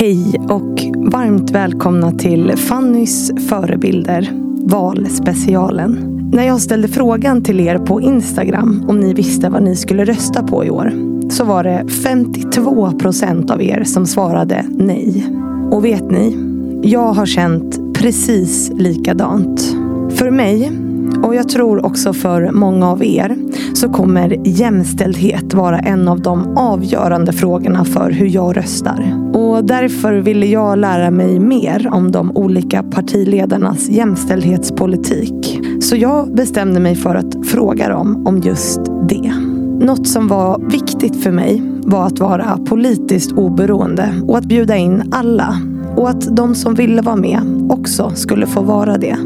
Hej och varmt välkomna till Fannys förebilder, valspecialen. När jag ställde frågan till er på Instagram om ni visste vad ni skulle rösta på i år så var det 52 procent av er som svarade nej. Och vet ni? Jag har känt precis likadant. För mig och jag tror också för många av er så kommer jämställdhet vara en av de avgörande frågorna för hur jag röstar. Och därför ville jag lära mig mer om de olika partiledarnas jämställdhetspolitik. Så jag bestämde mig för att fråga dem om just det. Något som var viktigt för mig var att vara politiskt oberoende och att bjuda in alla. Och att de som ville vara med också skulle få vara det.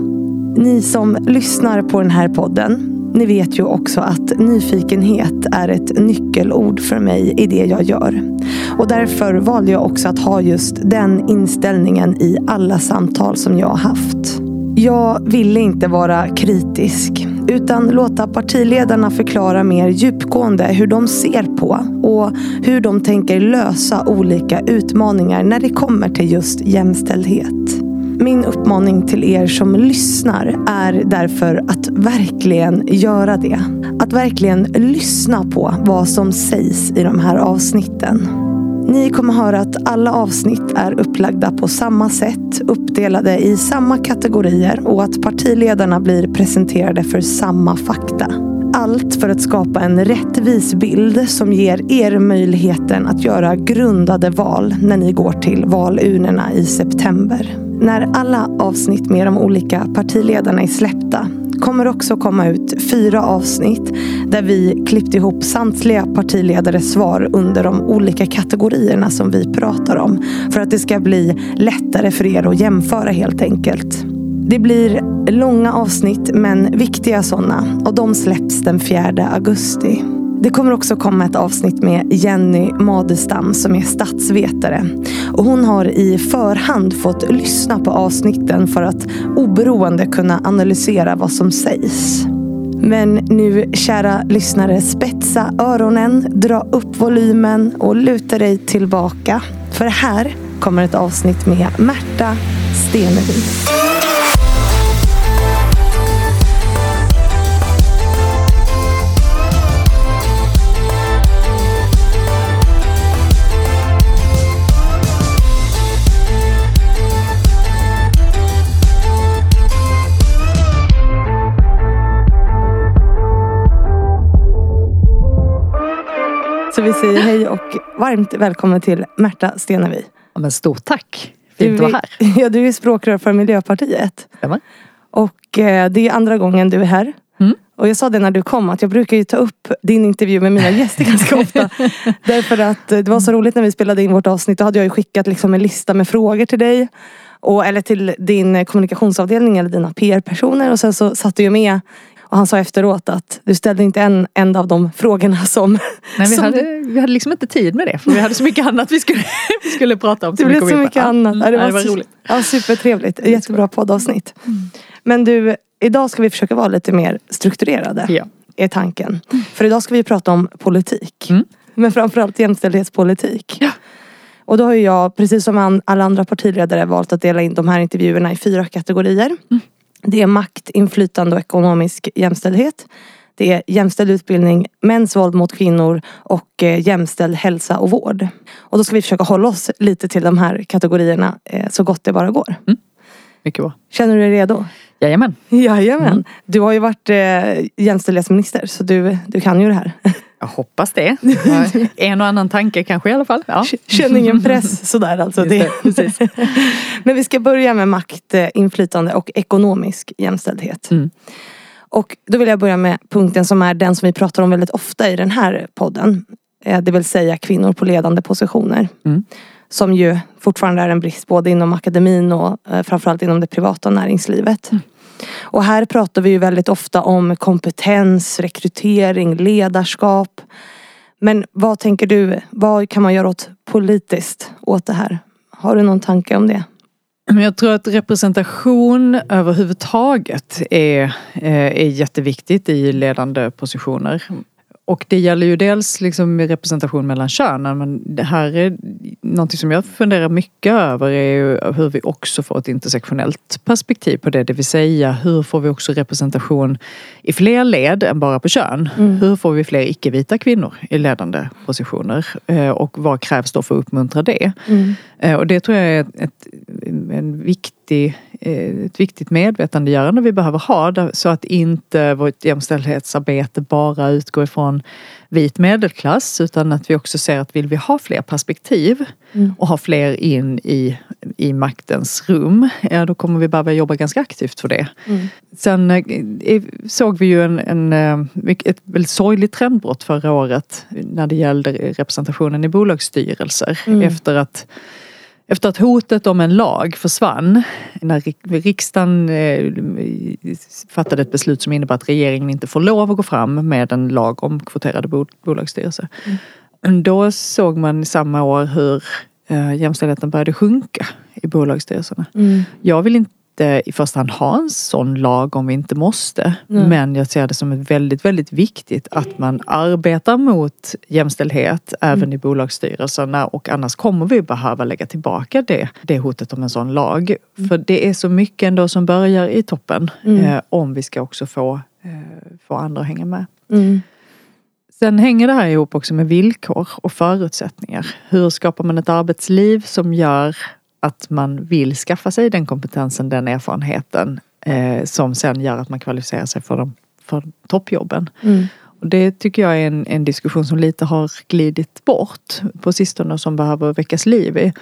Ni som lyssnar på den här podden ni vet ju också att nyfikenhet är ett nyckelord för mig i det jag gör. Och därför valde jag också att ha just den inställningen i alla samtal som jag har haft. Jag ville inte vara kritisk utan låta partiledarna förklara mer djupgående hur de ser på och hur de tänker lösa olika utmaningar när det kommer till just jämställdhet. Min uppmaning till er som lyssnar är därför att verkligen göra det. Att verkligen lyssna på vad som sägs i de här avsnitten. Ni kommer höra att alla avsnitt är upplagda på samma sätt, uppdelade i samma kategorier och att partiledarna blir presenterade för samma fakta. Allt för att skapa en rättvis bild som ger er möjligheten att göra grundade val när ni går till valurnorna i september. När alla avsnitt med de olika partiledarna är släppta kommer också komma ut fyra avsnitt där vi klippt ihop samtliga partiledares svar under de olika kategorierna som vi pratar om. För att det ska bli lättare för er att jämföra helt enkelt. Det blir långa avsnitt men viktiga sådana och de släpps den 4 augusti. Det kommer också komma ett avsnitt med Jenny Madestam som är statsvetare. Och hon har i förhand fått lyssna på avsnitten för att oberoende kunna analysera vad som sägs. Men nu kära lyssnare, spetsa öronen, dra upp volymen och luta dig tillbaka. För här kommer ett avsnitt med Märta Stenevi. Så vi säger hej och varmt välkommen till Märta Stenevi. Ja, men stort tack. Fint att vara här. Ja, du är språkrör för Miljöpartiet. Stämmer. Och eh, det är andra gången du är här. Mm. Och jag sa det när du kom att jag brukar ju ta upp din intervju med mina gäster ganska ofta. Därför att eh, det var så roligt när vi spelade in vårt avsnitt. Då hade jag ju skickat liksom en lista med frågor till dig. Och, eller till din eh, kommunikationsavdelning eller dina PR-personer. Och sen så satt du ju med och han sa efteråt att du ställde inte en enda av de frågorna som... Nej, vi, som hade, vi hade liksom inte tid med det. För vi hade så mycket annat vi skulle, vi skulle prata om. Det blev så på. mycket annat. mm, Ja, det, var ja, det var roligt. Ja, supertrevligt. Jättebra poddavsnitt. Men du, idag ska vi försöka vara lite mer strukturerade. Ja. Är tanken. För idag ska vi prata om politik. Mm. Men framförallt jämställdhetspolitik. Ja. Och då har ju jag, precis som alla andra partiledare, valt att dela in de här intervjuerna i fyra kategorier. Mm. Det är makt, inflytande och ekonomisk jämställdhet. Det är jämställd utbildning, mäns våld mot kvinnor och eh, jämställd hälsa och vård. Och då ska vi försöka hålla oss lite till de här kategorierna eh, så gott det bara går. Mycket bra. Känner du dig redo? Jajamän. Jajamän. Mm. Du har ju varit eh, jämställdhetsminister så du, du kan ju det här. Jag hoppas det. En och annan tanke kanske i alla fall. Ja. Känner ingen press sådär alltså. Det, precis. Men vi ska börja med makt, inflytande och ekonomisk jämställdhet. Mm. Och då vill jag börja med punkten som är den som vi pratar om väldigt ofta i den här podden. Eh, Det vill säga kvinnor på ledande positioner. Mm. Som ju fortfarande är en brist både inom akademin och eh, framförallt inom det privata näringslivet. Mm. Och här pratar vi ju väldigt ofta om kompetens, rekrytering, ledarskap. Men vad tänker du, vad kan man göra åt politiskt åt det här? Har du någon tanke om det? Jag tror att representation överhuvudtaget är, eh, är jätteviktigt i ledande positioner. Och det gäller ju dels liksom representation mellan könen men det här är någonting som jag funderar mycket över är ju hur vi också får ett intersektionellt perspektiv på det. Det vill säga hur får vi också representation i fler led än bara på kön? Mm. Hur får vi fler icke-vita kvinnor i ledande positioner? Eh, och vad krävs då för att uppmuntra det? Mm. Eh, och det tror jag är ett, en viktig ett viktigt medvetandegörande vi behöver ha så att inte vårt jämställdhetsarbete bara utgår ifrån vit medelklass utan att vi också ser att vill vi ha fler perspektiv mm. och ha fler in i, i maktens rum, ja då kommer vi behöva jobba ganska aktivt för det. Mm. Sen eh, såg vi ju en, en, eh, ett väldigt sorgligt trendbrott förra året när det gällde representationen i bolagsstyrelser mm. efter att efter att hotet om en lag försvann, när riksdagen eh, fattade ett beslut som innebär att regeringen inte får lov att gå fram med en lag om kvoterade bolagsstyrelser. Mm. Då såg man samma år hur eh, jämställdheten började sjunka i bolagsstyrelserna. Mm. Jag vill inte inte i första hand ha en sån lag om vi inte måste. Mm. Men jag ser det som väldigt, väldigt viktigt att man arbetar mot jämställdhet även mm. i bolagsstyrelserna och annars kommer vi behöva lägga tillbaka det, det hotet om en sån lag. Mm. För det är så mycket ändå som börjar i toppen mm. eh, om vi ska också få, eh, få andra att hänga med. Mm. Sen hänger det här ihop också med villkor och förutsättningar. Hur skapar man ett arbetsliv som gör att man vill skaffa sig den kompetensen, den erfarenheten eh, som sen gör att man kvalificerar sig för, de, för toppjobben. Mm. Och det tycker jag är en, en diskussion som lite har glidit bort på sistone och som behöver väckas liv i.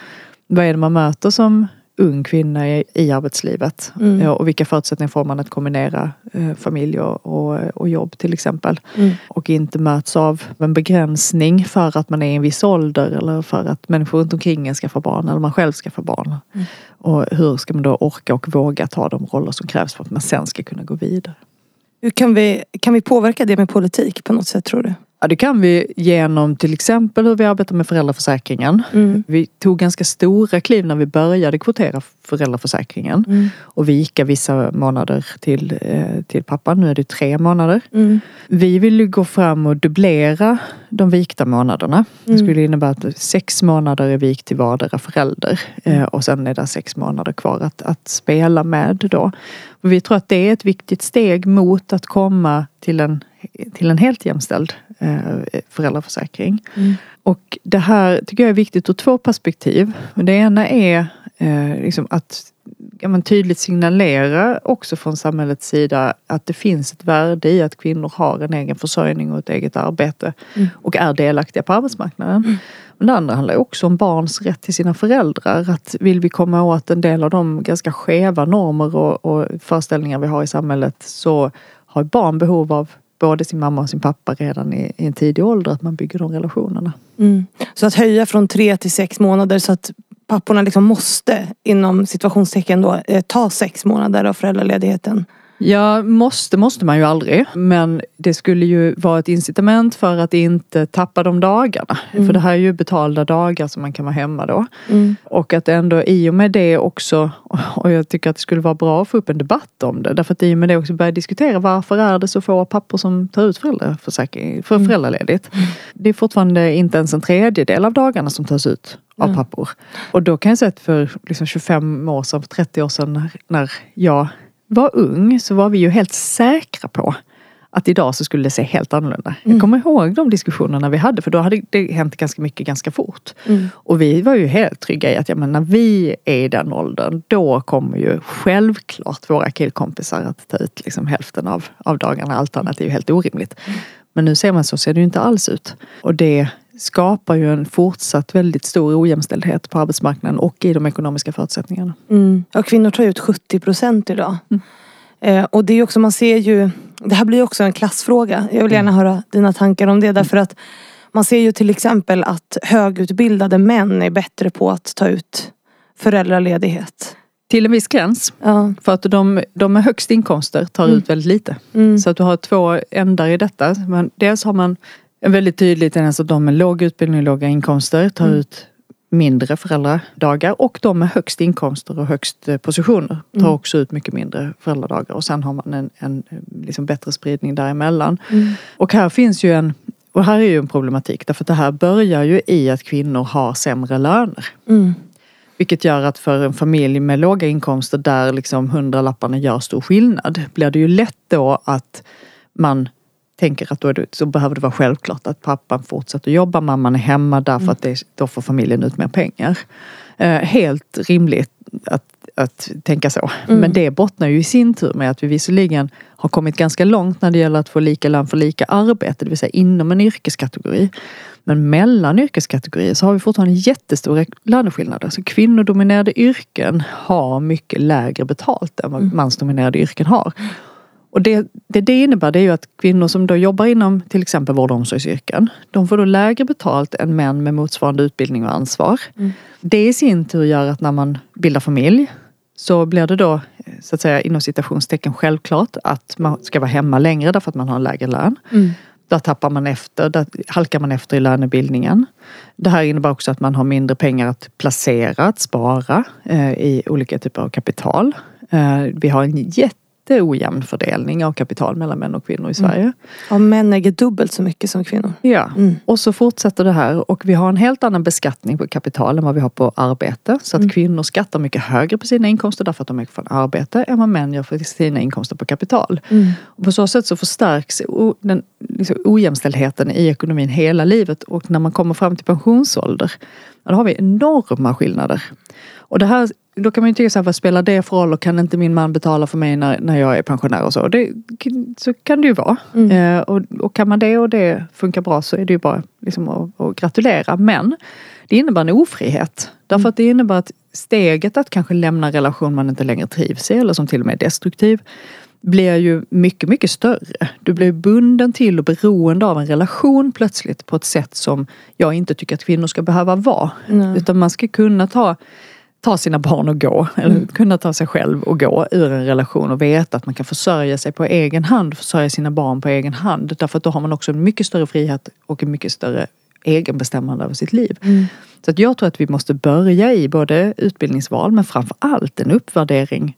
Vad är det man möter som ung kvinna i, i arbetslivet. Mm. och vilka förutsättningar får man att kombinera eh, familj och, jobb till exempel. Mm. Och inte möts av en begränsning för att man är i en viss ålder eller för att människor runt omkring en ska få barn eller man själv ska få barn. Mm. Och hur ska man då orka och våga ta de roller som krävs för att man sen ska kunna gå vidare. Hur kan vi, kan vi påverka det med politik på något sätt tror du? Ja, det kan vi genom till exempel hur vi arbetar med föräldraförsäkringen. Mm. Vi tog ganska stora kliv när vi började kvotera föräldraförsäkringen mm. och vika vissa månader till, eh, till pappan. Nu är det tre månader. Mm. Vi vill ju gå fram och dubblera de vikta månaderna. Det mm. skulle innebära att sex månader är vikt till vardera förälder eh, och sen är det sex månader kvar att, att spela med då. Och vi tror att det är ett viktigt steg mot att komma till en, till en helt jämställd eh, föräldraförsäkring. Mm. Och det här tycker jag är viktigt ur två perspektiv. Det ena är eh, liksom att ja, men tydligt signalera också från samhällets sida att det finns ett värde i att kvinnor har en egen försörjning och ett eget arbete mm. och är delaktiga på arbetsmarknaden. Mm. Men det andra handlar också om barns rätt till sina föräldrar. Att vill vi komma åt en del av de ganska skeva normer och, och föreställningar vi har i samhället så har barn behov av både sin mamma och sin pappa redan i, i en tidig ålder. Att man bygger de relationerna. Mm. Så att höja från tre till sex månader så att papporna liksom måste inom situationstecken då eh, ta sex månader av föräldraledigheten. Ja, måste måste man ju aldrig. Men det skulle ju vara ett incitament för att inte tappa de dagarna. Mm. För det här är ju betalda dagar som man kan vara hemma då. Mm. Och att ändå i och med det också, och jag tycker att det skulle vara bra att få upp en debatt om det. Därför att i och med det också börja diskutera varför är det så få pappor som tar ut föräldraförsäkring, för mm. föräldraledigt. Mm. Det är fortfarande inte ens en tredjedel av dagarna som tas ut av pappor. Och då kan jag säga att för liksom 25 år sedan, 30 år sedan när jag var ung så var vi ju helt säkra på att idag så skulle det se helt annorlunda. Mm. Jag kommer ihåg de diskussionerna vi hade för då hade det hänt ganska mycket ganska fort. Mm. Och vi var ju helt trygga i att ja, men när vi är i den åldern då kommer ju självklart våra killkompisar att ta ut liksom hälften av, av dagarna. Allt annat är ju helt orimligt. Mm. Men nu ser man så ser det ju inte alls ut. Och det skapar ju en fortsatt väldigt stor ojämställdhet på arbetsmarknaden och i de ekonomiska förutsättningarna. Mm. Ja, kvinnor tar ut 70 procent idag. Mm. Eh, och det är också, man ser ju, det här blir också en klassfråga. Jag vill gärna mm. höra dina tankar om det därför att man ser ju till exempel att högutbildade män är bättre på att ta ut föräldraledighet. Till en viss gräns. Ja. För att de, de med högst inkomster tar mm. ut väldigt lite. Mm. Så att du har två ändar i detta. Men dels har man väldigt tydlig tendens att de med låg utbildning och låga inkomster tar mm. ut mindre föräldradagar och de med högst inkomster och högst eh, positioner tar mm. också ut mycket mindre föräldradagar och sen har man en, en liksom bättre spridning däremellan. Mm. Och här finns ju en, och här är ju en problematik därför att det här börjar ju i att kvinnor har sämre löner. Mm. Vilket gör att för en familj med låga inkomster där liksom hundralapparna gör stor skillnad blir det ju lätt då att man tänker att då, det, så behöver det vara självklart att pappan fortsätter jobba, mamman är hemma därför mm. att det, då får familjen ut mer pengar. Eh, helt rimligt att, att tänka så. Mm. Men det bottnar ju i sin tur med att vi visserligen har kommit ganska långt när det gäller att få lika lön för lika arbete, det vill säga inom en yrkeskategori. Men mellan yrkeskategorier så har vi fortfarande jättestora löneskillnader. Så kvinnodominerade yrken har mycket lägre betalt än vad mm. mansdominerade yrken har. Och det, det, det innebär det är ju att kvinnor som då jobbar inom till exempel vård och omsorgsyrken, de får då lägre betalt än män med motsvarande utbildning och ansvar. Mm. Det i sin tur gör att när man bildar familj så blir det då så att säga inom citationstecken självklart att man ska vara hemma längre därför att man har en lägre lön. Mm. Där tappar man efter, där halkar man efter i lönebildningen. Det här innebär också att man har mindre pengar att placera, att spara eh, i olika typer av kapital. Eh, vi har en jätte jätteojämn fördelning av kapital mellan män och kvinnor i Sverige. Mm. Och män äger dubbelt så mycket som kvinnor. Ja, mm. och så fortsätter det här och vi har en helt annan beskattning på kapital än vad vi har på arbete. Så att mm. kvinnor skattar mycket högre på sina inkomster därför att de är från arbete än vad män gör för sina inkomster på kapital. Mm. Och på så sätt så förstärks den liksom, ojämställdheten i ekonomin hela livet och när man kommer fram till pensionsålder då har vi enorma skillnader. Och det här då kan man ju tycka så här, vad spelar det för roll och kan inte min man betala för mig när, när jag är pensionär och så. Det, så kan det ju vara. Mm. Eh, och, och kan man det och det funkar bra så är det ju bara liksom att, att gratulera. Men det innebär en ofrihet. Därför att det innebär att steget att kanske lämna en relation man inte längre trivs i eller som till och med är destruktiv blir ju mycket, mycket större. Du blir bunden till och beroende av en relation plötsligt på ett sätt som jag inte tycker att kvinnor ska behöva vara. Mm. Utan man ska kunna ta ta sina barn och gå. Eller mm. kunna ta sig själv och gå ur en relation och veta att man kan försörja sig på egen hand. Försörja sina barn på egen hand. Därför att då har man också en mycket större frihet och en mycket större egenbestämmande över sitt liv. Mm. Så att jag tror att vi måste börja i både utbildningsval men framför allt en uppvärdering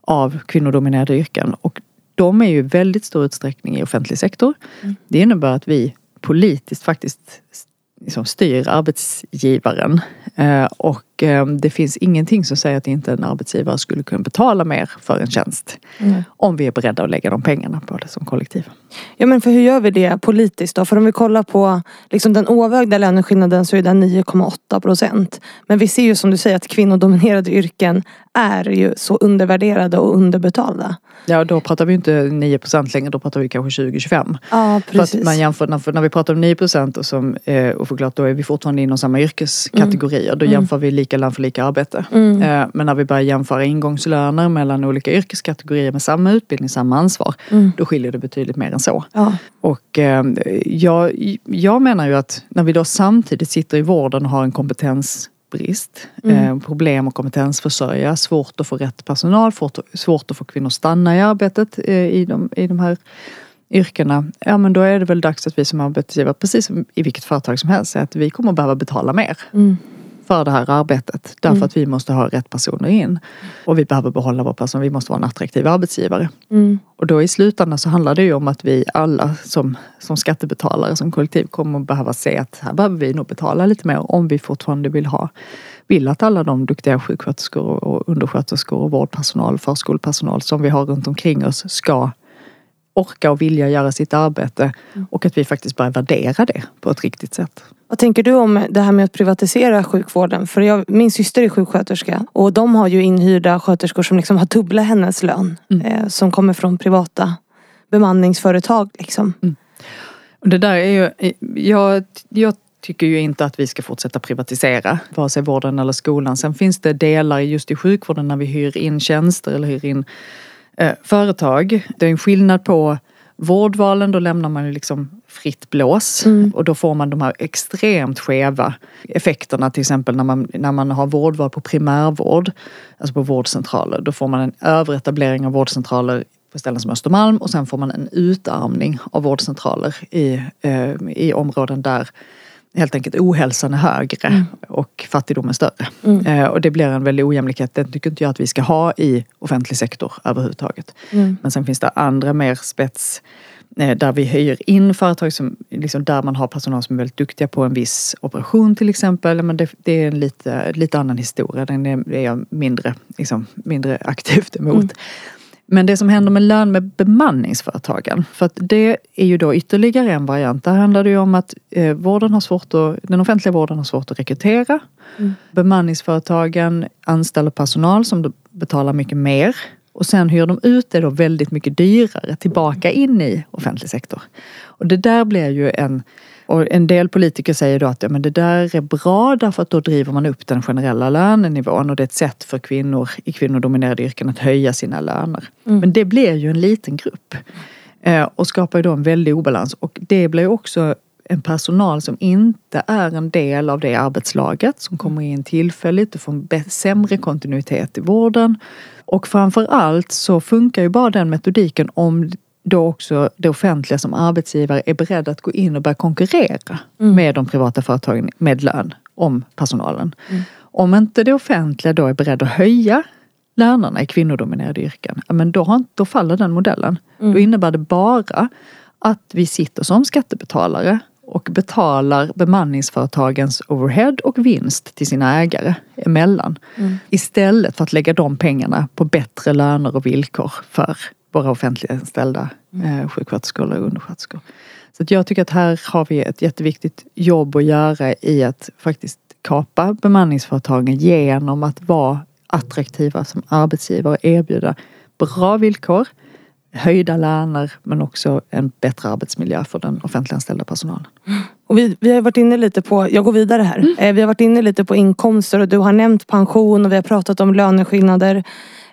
av kvinnodominerade yrken. Och de är ju i väldigt stor utsträckning i offentlig sektor. Mm. Det innebär att vi politiskt faktiskt liksom styr arbetsgivaren. Eh, och eh, det finns ingenting som säger att inte en arbetsgivare skulle kunna betala mer för en tjänst. Mm. Om vi är beredda att lägga de pengarna på det som kollektiv. Ja men för hur gör vi det politiskt då? För om vi kollar på liksom den ovägda löneskillnaden så är den 9,8 procent. Men vi ser ju som du säger att kvinnodominerade yrken är ju så undervärderade och underbetalda. Ja, då pratar vi inte 9% längre, då pratar vi kanske 20-25. Ja, precis. För att man jämför, när, vi pratar om 9 och, som, eh, och förklart, då är vi fortfarande inom samma yrkeskategorier. Mm. Då jämför vi lika lön för lika arbete. Mm. Eh, men när vi börjar jämföra ingångslöner mellan olika yrkeskategorier med samma utbildning, samma ansvar, mm. då skiljer det betydligt mer än så. Ja. Och eh, jag, jag menar ju att när vi då samtidigt sitter i vården och har en kompetens brist, mm. eh, problem att kompetensförsörja, svårt att få rätt personal, svårt, att få kvinnor att stanna i arbetet i, de, i de här yrkena. Ja men då är det väl dags att vi som arbetsgivare, precis som i vilket företag som helst, säger att vi kommer behöva betala mer. Mm för det här arbetet. Därför mm. att vi måste ha rätt personer in. Och vi behöver behålla vår person, vi måste vara en attraktiv arbetsgivare. Mm. Och då i slutändan så handlar det ju om att vi alla som, som skattebetalare, som kollektiv kommer behöva se att här behöver vi nog betala lite mer om vi fortfarande vill ha vill att alla de duktiga sjuksköterskor och undersköterskor och vårdpersonal, förskolepersonal som vi har runt omkring oss ska orka och vilja göra sitt arbete mm. och att vi faktiskt börjar värdera det på ett riktigt sätt. Vad tänker du om det här med att privatisera sjukvården? För jag, min syster är sjuksköterska och de har ju inhyrda sköterskor som liksom har dubbla hennes lön. Mm. Eh, som kommer från privata bemanningsföretag. Liksom. Mm. Det där är ju, jag, jag tycker ju inte att vi ska fortsätta privatisera vare sig vården eller skolan. Sen finns det delar just i sjukvården när vi hyr in tjänster eller hyr in eh, företag. Det är en skillnad på vårdvalen, då lämnar man ju liksom fritt blås mm. och då får man de här extremt skeva effekterna till exempel när man, när man har vårdval på primärvård, alltså på vårdcentraler. Då får man en överetablering av vårdcentraler på ställen som Östermalm och sen får man en utarmning av vårdcentraler i, eh, i områden där helt enkelt ohälsan är högre mm. och fattigdomen större. Mm. Eh, och det blir en väldig ojämlikhet. Den tycker inte jag att vi ska ha i offentlig sektor överhuvudtaget. Mm. Men sen finns det andra mer spets där vi hyr in företag som, liksom där man har personal som är väldigt duktiga på en viss operation till exempel. Men det, det är en lite, lite annan historia. Den är, är jag mindre, liksom, mindre aktivt emot. Mm. Men det som händer med lön med bemanningsföretagen, för att det är ju då ytterligare en variant. Där handlar det ju om att eh, vården har svårt att, den offentliga vården har svårt att rekrytera. Mm. Bemanningsföretagen anställer personal som betalar mycket mer och sen hyr de ut det då väldigt mycket dyrare tillbaka in i offentlig sektor. Och det där blir ju en och en del politiker säger då att ja, men det där är bra därför att då driver man upp den generella lönenivån och det är ett sätt för kvinnor i kvinnodominerade yrken att höja sina löner. Mm. Men det blir ju en liten grupp eh, och skapar ju då en väldig obalans och det blir också en personal som inte är en del av det arbetslaget som kommer in tillfälligt och får sämre kontinuitet i vården. Och framför allt så funkar ju bara den metodiken om då också det offentliga som arbetsgivare är beredd att gå in och börja konkurrera mm. med de privata företagen med lön om personalen. Mm. Om inte det offentliga då är beredd att höja lönerna i kvinnodominerade yrken, men då, har, då faller den modellen. Mm. Då innebär det bara att vi sitter som skattebetalare och betalar bemanningsföretagens overhead och vinst till sina ägare emellan. Mm. Istället för att lägga de pengarna på bättre löner och villkor för våra offentliganställda mm. eh, sjuksköterskor eller undersköterskor. Så jag tycker att här har vi ett jätteviktigt jobb att göra i att faktiskt kapa bemanningsföretagen genom att vara attraktiva som arbetsgivare och erbjuda bra villkor, höjda löner men också en bättre arbetsmiljö för den offentliganställda personalen. Och vi, vi har varit inne lite på, jag går vidare här, mm. Eh, vi har varit inne lite på inkomster och du har nämnt pension och vi har pratat om löneskillnader.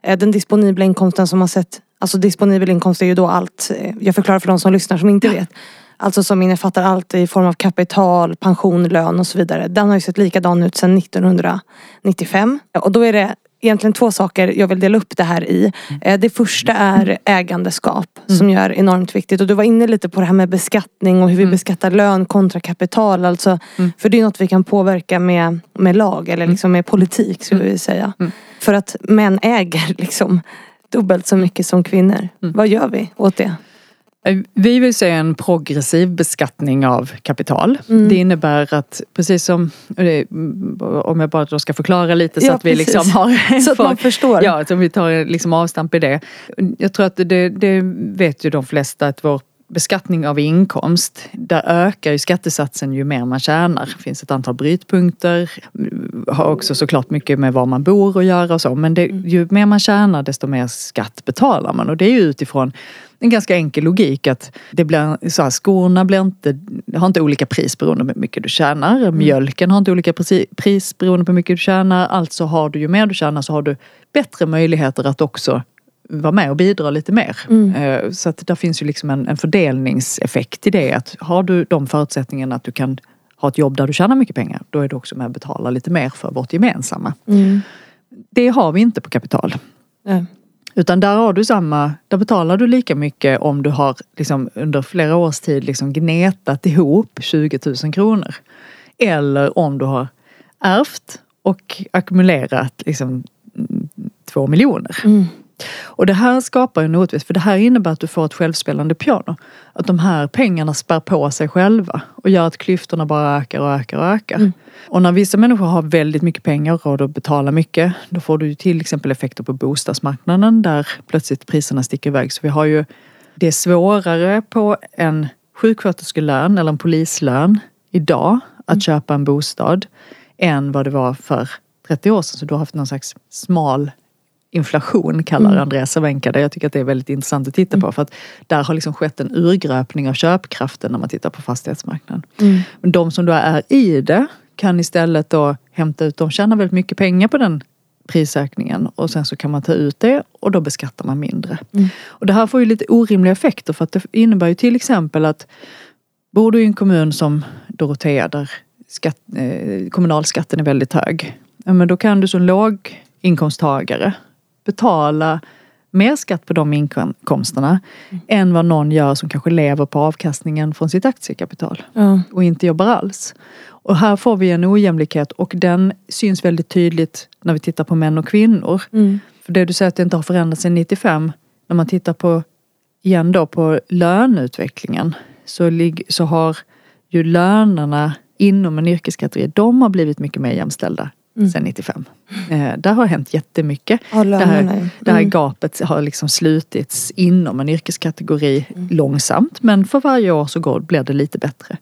Eh, den disponibla inkomsten som har sett Alltså disponibel inkomst är ju då allt, eh, jag förklarar för de som lyssnar som inte vet. Alltså som innefattar allt i form av kapital, pension, lön och så vidare. Den har ju sett likadan ut sedan 1995. Och då är det egentligen två saker jag vill dela upp det här i. Eh, det första är ägandeskap mm. som är enormt viktigt. Och du var inne lite på det här med beskattning och hur vi mm. beskattar lön kontra kapital. Alltså, mm. För det är något vi kan påverka med, med lag eller liksom med politik skulle vi säga. För att män äger liksom dubbelt så mycket som kvinnor. Vad gör vi åt det? Eh, vi vill se en progressiv beskattning av kapital. Mm. Det innebär att precis som, om jag bara ska förklara lite så ja, att vi liksom har... Så att man förstår. Ja, så vi tar liksom avstamp i det. Jag tror att det, det vet ju de flesta att vår beskattning av inkomst, där ökar ju skattesatsen ju mer man tjänar. Det finns ett antal brytpunkter, har också såklart mycket med var man bor att göra och så. Men det, ju mer man tjänar desto mer skatt betalar man. Och det är ju utifrån en ganska enkel logik att det blir, så här, skorna blir inte, har inte olika pris beroende på hur mycket du tjänar. Mm. Mjölken har inte olika pris beroende på hur mycket du tjänar. Alltså har du ju mer du tjänar så har du bättre möjligheter att också vara med och bidra lite mer. Mm. Eh, så att där finns ju liksom en, en fördelningseffekt i det. Att har du de förutsättningarna att du kan ha ett jobb där du tjänar mycket pengar, då är du också med och betalar lite mer för vårt gemensamma. Mm. Det har vi inte på kapital. Mm. Utan där har du samma, där betalar du lika mycket om du har liksom under flera års tid liksom gnetat ihop 20 000 kronor. Eller om du har ärvt och ackumulerat liksom två miljoner. Mm. Och det här skapar en orättvisa för det här innebär att du får ett självspelande piano. Att de här pengarna spär på sig själva och gör att klyftorna bara ökar och ökar och ökar. Mm. Och när vissa människor har väldigt mycket pengar och råd att betala mycket, då får du till exempel effekter på bostadsmarknaden där plötsligt priserna sticker iväg. Så vi har ju, det är svårare på en sjuksköterskelön eller en polislön idag att mm. köpa en bostad än vad det var för 30 år sedan. Så du har haft någon slags smal inflation kallar mm. Andreas Cervenka det. Jag tycker att det är väldigt intressant att titta på mm. för att där har liksom skett en urgröpning av köpkraften när man tittar på fastighetsmarknaden. Mm. Men de som då är i det kan istället då hämta ut, de tjänar väldigt mycket pengar på den prisökningen och sen så kan man ta ut det och då beskattar man mindre. Mm. Och det här får ju lite orimliga effekter för att det innebär ju till exempel att bor du i en kommun som Dorotea där skatt, eh, kommunalskatten är väldigt hög. Ja, men då kan du som låginkomsttagare betala mer skatt på de inkomsterna mm. än vad någon gör som kanske lever på avkastningen från sitt aktiekapital mm. och inte jobbar alls. Och här får vi en ojämlikhet och den syns väldigt tydligt när vi tittar på män och kvinnor. Mm. För det du säger att det inte har förändrats sedan 95, när man tittar på igen då på löneutvecklingen så, så har ju lönerna inom en yrkeskategori, de har blivit mycket mer jämställda mm. sedan 95. Eh, där har hänt jättemycket. Ja, det, här, mm. det här gapet har liksom slutits inom en yrkeskategori mm. långsamt men för varje år så går, blir det lite bättre.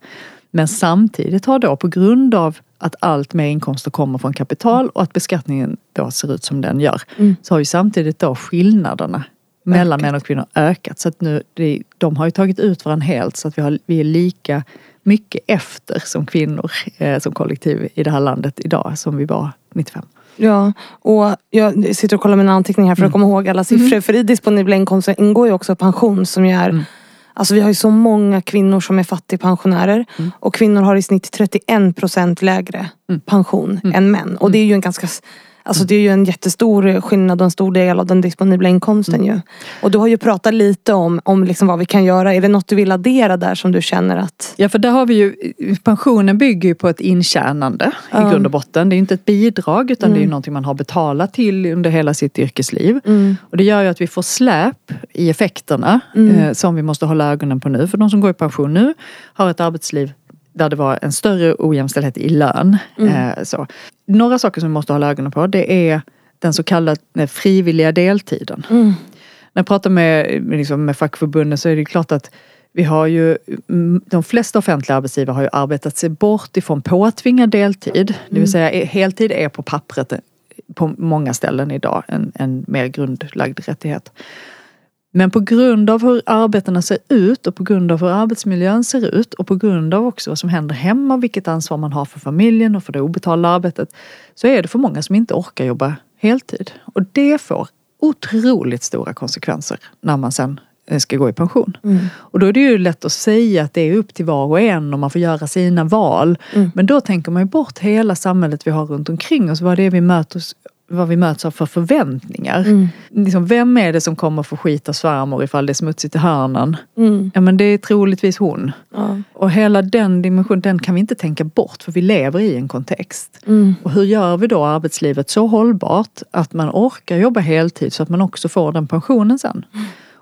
Men samtidigt har då på grund av att allt mer inkomster kommer från kapital och att beskattningen då ser ut som den gör. Mm. Så har ju samtidigt då skillnaderna mellan män och kvinnor ökat. Så att nu, de har ju tagit ut varandra helt så att vi, har, vi är lika mycket efter som kvinnor eh, som kollektiv i det här landet idag som vi var 95. Ja, och jag sitter och kollar mina anteckningar här för att mm. komma ihåg alla siffror. Mm. För i disponibla inkomster ingår ju också pension som ju är mm. Alltså vi har ju så många kvinnor som är fattigpensionärer. Mm. Och kvinnor har i snitt 31 procent lägre mm. pension mm. än män. Och det är ju en ganska Alltså det är ju en jättestor skillnad och en stor del av den disponibla inkomsten mm. ju. Och du har ju pratat lite om, om liksom vad vi kan göra. Är det något du vill addera där som du känner att... Ja för där har vi ju, pensionen bygger ju på ett intjänande ja. i grund och botten. Det är ju inte ett bidrag utan mm. det är ju mm. någonting man har betalat till under hela sitt yrkesliv. Mm. Och det gör ju att vi får släp i effekterna mm. eh, som vi måste hålla ögonen på nu. För de som går i pension nu har ett arbetsliv där det var en större ojämställdhet i lön. Mm. Eh, så. Några saker som vi måste hålla ögonen på det är den så kallade frivilliga deltiden. Mm. När jag pratar med, liksom, med fackförbunden så är det klart att vi har ju, mm, de flesta offentliga arbetsgivare har ju arbetat sig bort ifrån påtvingad deltid. Mm. Det vill mm. säga heltid är på pappret på många ställen idag en, en mer grundlagd rättighet. Men på grund av hur arbetena ser ut och på grund av hur arbetsmiljön ser ut och på grund av också vad som händer hemma, vilket ansvar man har för familjen och för det obetalda arbetet, så är det för många som inte orkar jobba heltid. Och det får otroligt stora konsekvenser när man sen eh, ska gå i pension. Mm. Och då är det ju lätt att säga att det är upp till var och en och man får göra sina val. Mm. Men då tänker man ju bort hela samhället vi har runt omkring oss, vad det är vi möter vad vi möts av för förväntningar. Mm. Liksom, vem är det som kommer få skit av svärmor ifall det är smutsigt i hörnan? Mm. Ja men det är troligtvis hon. Ja. Och hela den dimensionen, den kan vi inte tänka bort för vi lever i en kontext. Mm. Och hur gör vi då arbetslivet så hållbart att man orkar jobba heltid så att man också får den pensionen sen?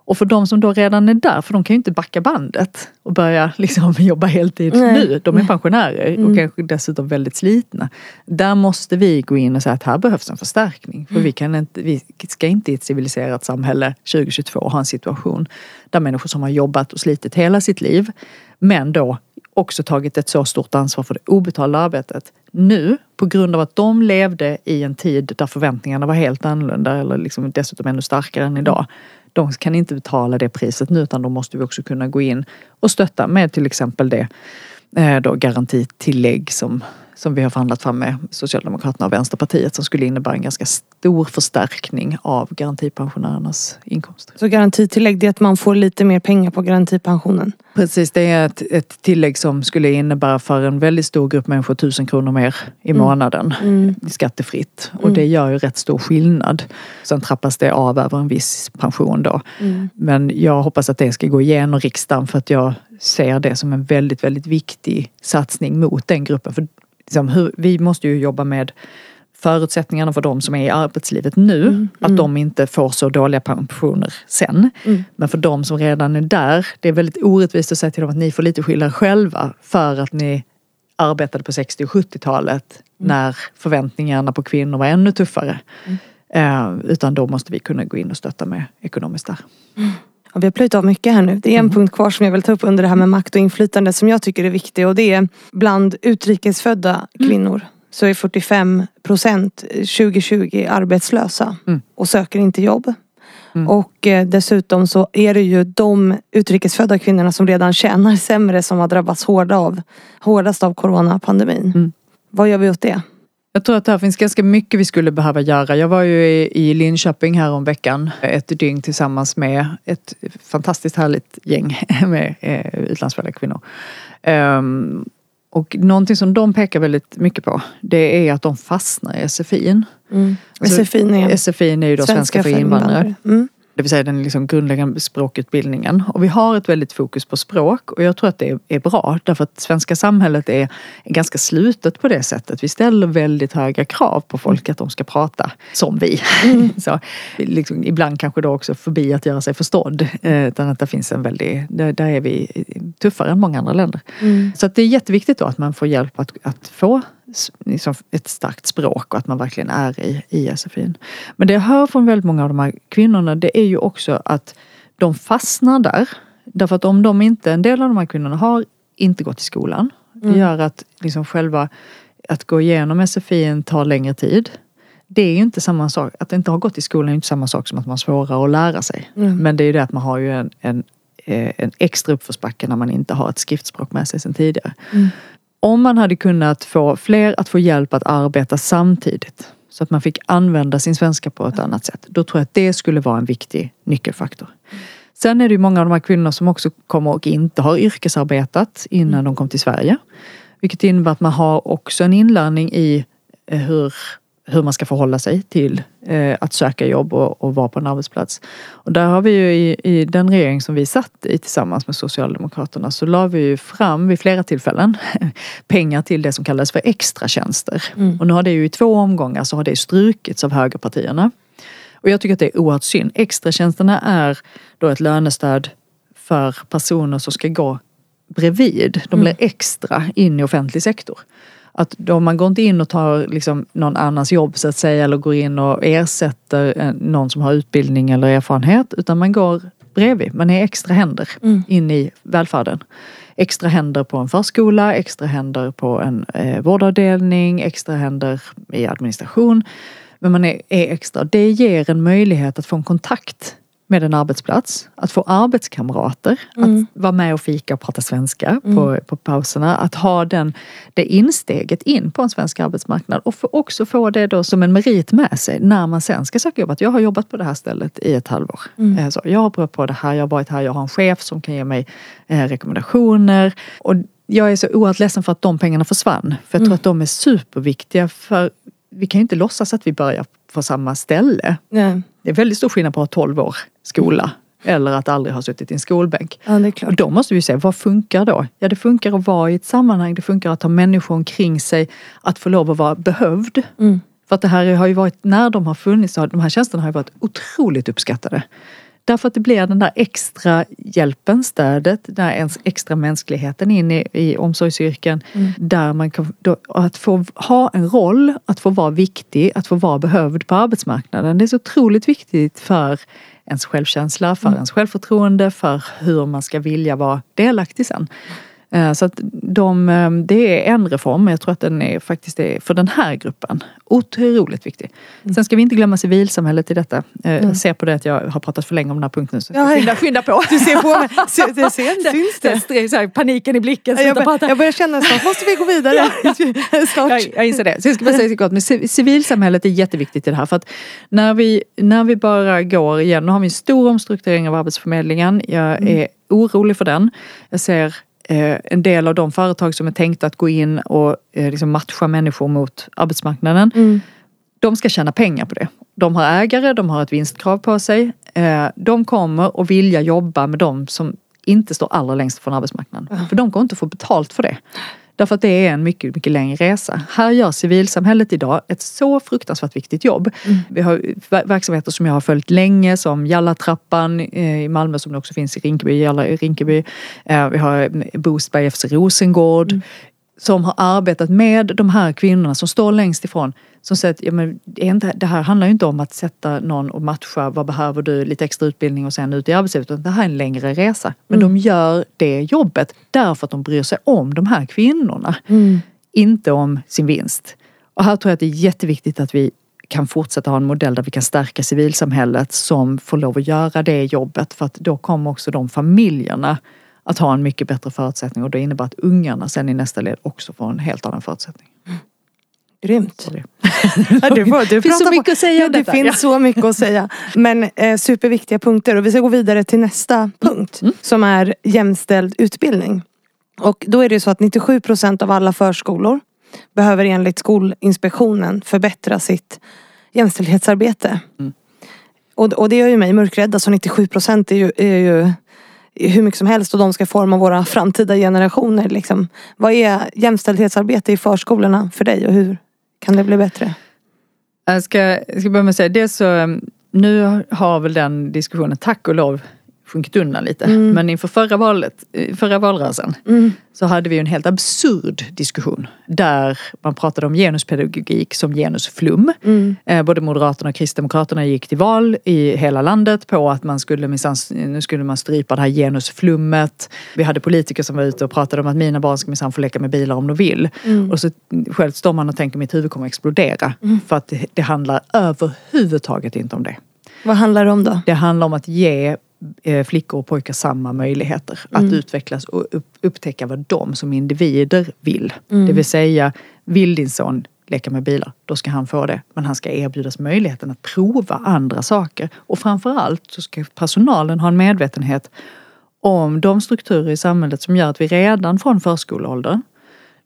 Mm. Och för de som då redan är där, för de kan ju inte backa bandet och börja liksom jobba heltid Nej. nu. De är pensionärer mm. och kanske dessutom väldigt slitna. Där måste vi gå in och säga att här behövs en förstärkning. För mm. vi, kan inte, vi ska inte i ett civiliserat samhälle 2022 ha en situation där människor som har jobbat och slitit hela sitt liv men då också tagit ett så stort ansvar för det obetalda arbetet nu på grund av att de levde i en tid där förväntningarna var helt annorlunda eller liksom dessutom ännu starkare än idag de kan inte betala det priset nu utan då måste vi också kunna gå in och stötta med till exempel det eh, då garantitillägg som som vi har förhandlat fram med Socialdemokraterna och Vänsterpartiet som skulle innebära en ganska stor förstärkning av garantipensionärernas inkomster. Så garantitillägg det är att man får lite mer pengar på garantipensionen? Precis, det är ett, ett tillägg som skulle innebära för en väldigt stor grupp människor tusen kronor mer i mm. månaden mm. skattefritt. Och mm. det gör ju rätt stor skillnad. Sen trappas det av över en viss pension då. Mm. Men jag hoppas att det ska gå igenom riksdagen för att jag ser det som en väldigt, väldigt viktig satsning mot den gruppen. För liksom, hur, vi måste ju jobba med förutsättningarna för de som är i arbetslivet nu, mm, att mm. de inte får så dåliga pensioner sen. Mm. Men för de som redan är där, det är väldigt orättvist att säga till dem att ni får lite skillnad själva för att ni arbetade på 60 och 70-talet mm. när förväntningarna på kvinnor var ännu tuffare. Mm. Eh, utan då måste vi kunna gå in och stötta med ekonomiskt där. Mm. Ja, vi har plöjt av mycket här nu. Det är en mm. punkt kvar som jag vill ta upp under det här med makt och inflytande som jag tycker är viktig och det är bland utrikesfödda mm. kvinnor så är 45 procent 2020 arbetslösa mm. och söker inte jobb. Mm. Och eh, dessutom så är det ju de utrikesfödda kvinnorna som redan tjänar sämre som har drabbats hårda av, hårdast av coronapandemin. Mm. Vad gör vi åt det? Jag tror att det här finns ganska mycket vi skulle behöva göra. Jag var ju i, Linköping här om veckan ett dygn tillsammans med ett fantastiskt härligt gäng med eh, utlandsfödda kvinnor. Um, och någonting som de pekar väldigt mycket på det är att de fastnar i SFI. Mm. SFI är, SFI är ju då svenska, svenska för invandrare. Mm. Det vill säga den liksom grundläggande språkutbildningen. Och vi har ett väldigt fokus på språk och jag tror att det är bra därför att svenska samhället är ganska slutet på det sättet. Vi ställer väldigt höga krav på folk att de ska prata som vi. Mm. Så, liksom, ibland kanske då också förbi att göra sig förstådd. Eh, utan att det finns en väldig, där, där är vi tuffare än många andra länder. Mm. Så att det är jätteviktigt då att man får hjälp att, att få liksom ett starkt språk och att man verkligen är i, i SFIn. Men det jag hör från väldigt många av de här kvinnorna det är ju också att de fastnar där. Därför att om de inte, en del av de här kvinnorna har inte gått i skolan. Det mm. gör att liksom själva att gå igenom SFI tar längre tid. Det är ju inte samma sak, att inte ha gått i skolan är inte samma sak som att man har svårare att lära sig. Mm. Men det är ju det att man har ju en, en, eh, en extra uppförsbacke när man inte har ett skriftspråk med sig sedan tidigare. Mm om man hade kunnat få fler att få hjälp att arbeta samtidigt så att man fick använda sin svenska på ett annat sätt. Då tror jag att det skulle vara en viktig nyckelfaktor. Sen är det ju många av de här kvinnorna som också kommer och inte har yrkesarbetat innan de kom till Sverige. Vilket innebär att man har också en inlärning i eh, hur hur man ska förhålla sig till eh, att söka jobb och, och, vara på en arbetsplats. Och där har vi ju i, i, den regering som vi satt i tillsammans med Socialdemokraterna så la vi ju fram vid flera tillfällen pengar till det som kallades för extratjänster. Mm. Och nu har det ju i två omgångar så har det strukits av högerpartierna. Och jag tycker att det är oerhört synd. Extratjänsterna är då ett lönestöd för personer som ska gå bredvid. De blir mm. extra in i offentlig sektor. Att då man går inte in och tar liksom någon annans jobb så att säga eller går in och ersätter någon som har utbildning eller erfarenhet utan man går bredvid. Man är extra händer mm. in i välfärden. Extra händer på en förskola, extra händer på en eh, vårdavdelning, extra händer i administration. Men man är, är extra. Det ger en möjlighet att få en kontakt med en arbetsplats, att få arbetskamrater, mm. att vara med och fika och prata svenska mm. på, på pauserna. Att ha den, det insteget in på en svensk arbetsmarknad och för, också få det då som en merit med sig när man sen ska söka jobb. Att jag har jobbat på det här stället i ett halvår. Mm. Eh, så jag har provat på det här, jag har varit här, jag har en chef som kan ge mig eh, rekommendationer. Och jag är så oerhört ledsen för att de pengarna försvann. För jag tror mm. att de är superviktiga för vi kan ju inte låtsas att vi börjar på samma ställe. Nej. Det är väldigt stor skillnad på att ha 12 år skola eller att aldrig ha suttit i en skolbänk. Ja, det är klart. Och då måste vi se, vad funkar då? Ja, det funkar att vara i ett sammanhang, det funkar att ha människor omkring sig, att få lov att vara behövd. Mm. För att det här har ju varit, när de har funnits, de här tjänsterna har ju varit otroligt uppskattade. Därför att det blir den där extra hjälpen, stödet, den där extra mänskligheten in i, i omsorgsyrken. Mm. Där man kan, då, att få ha en roll, att få vara viktig, att få vara behövd på arbetsmarknaden. Det är så otroligt viktigt för ens självkänsla, för mm. ens självförtroende, för hur man ska vilja vara delaktig sen. Eh, så att de, eh, det är en reform, men jag tror att den är faktiskt är för den här gruppen otroligt viktig. Mm. Sen ska vi inte glömma civilsamhället i detta. Eh, mm. Jag ser på det att jag har pratat för länge om den här punkten så ja, skynda, skynda på. Du ser på mig. Se, det, syns det? det här, paniken i blicken. Jag, bör, jag börjar känna snart måste vi gå vidare. snart. Jag, jag inser det. Så jag ska bara säga gott, men civilsamhället är jätteviktigt i det här. För att när vi, när vi bara går igen, nu har vi en stor omstrukturering av Arbetsförmedlingen. Jag mm. är orolig för den. Jag ser en del av de företag som är tänkta att gå in och eh, liksom matcha människor mot arbetsmarknaden. Mm. De ska tjäna pengar på det. De har ägare, de har ett vinstkrav på sig. Eh, de kommer att vilja jobba med de som inte står allra längst från arbetsmarknaden. Mm. För de kommer inte få betalt för det. Därför att det är en mycket, mycket längre resa. Här gör civilsamhället idag ett så fruktansvärt viktigt jobb. Mm. Vi har verksamheter som jag har följt länge som Jallatrappan i Malmö som också finns i Rinkeby. Jalla, Rinkeby. Eh, vi har Boost by FC Rosengård. Mm som har arbetat med de här kvinnorna som står längst ifrån. Som säger att ja, men det här handlar ju inte om att sätta någon och matcha, vad behöver du, lite extra utbildning och sen ut i arbetslivet. Utan det här är en längre resa. Men mm. de gör det jobbet därför att de bryr sig om de här kvinnorna. Mm. Inte om sin vinst. Och här tror jag att det är jätteviktigt att vi kan fortsätta ha en modell där vi kan stärka civilsamhället som får lov att göra det jobbet. För att då kommer också de familjerna att ha en mycket bättre förutsättning och det innebär att ungarna sen i nästa led också får en helt annan förutsättning. Mm. Grymt. Ja, du får, du finns så mycket att säga ja, Det finns ja. så mycket att säga. Men eh, superviktiga punkter och vi ska gå vidare till nästa punkt mm. som är jämställd utbildning. Och då är det så att 97 procent av alla förskolor behöver enligt Skolinspektionen förbättra sitt jämställdhetsarbete. Mm. Och, och det gör ju mig mörkrädd. Alltså 97 procent är ju, är ju hur mycket som helst och de ska forma våra framtida generationer. Liksom. Vad är jämställdhetsarbete i förskolorna för dig och hur kan det bli bättre? Jag ska, jag ska börja med att säga, dels så, eh, nu har väl den diskussionen tack och lov sjunkit undan lite. Mm. Men inför förra, valet, förra valrörelsen mm. så hade vi en helt absurd diskussion. Där man pratade om genuspedagogik som genusflum. Mm. Eh, både Moderaterna och Kristdemokraterna gick till val i hela landet på att man skulle, nu skulle man strypa det här genusflummet. Vi hade politiker som var ute och pratade om att mina barn ska minsann få leka med bilar om de vill. Mm. Och så själv står man och tänker mitt huvud kommer att explodera. Mm. För att det, det handlar överhuvudtaget inte om det. Vad handlar det om då? Det handlar om att ge Eh, flickor och pojkar samma möjligheter mm. att utvecklas och upptäcka vad de som individer vill. Mm. Det vill säga, vill din son leka med bilar, då ska han få det. Men han ska erbjudas möjligheten att prova andra saker. Och framförallt så ska personalen ha en medvetenhet om de strukturer i samhället som gör att vi redan från förskoleåldern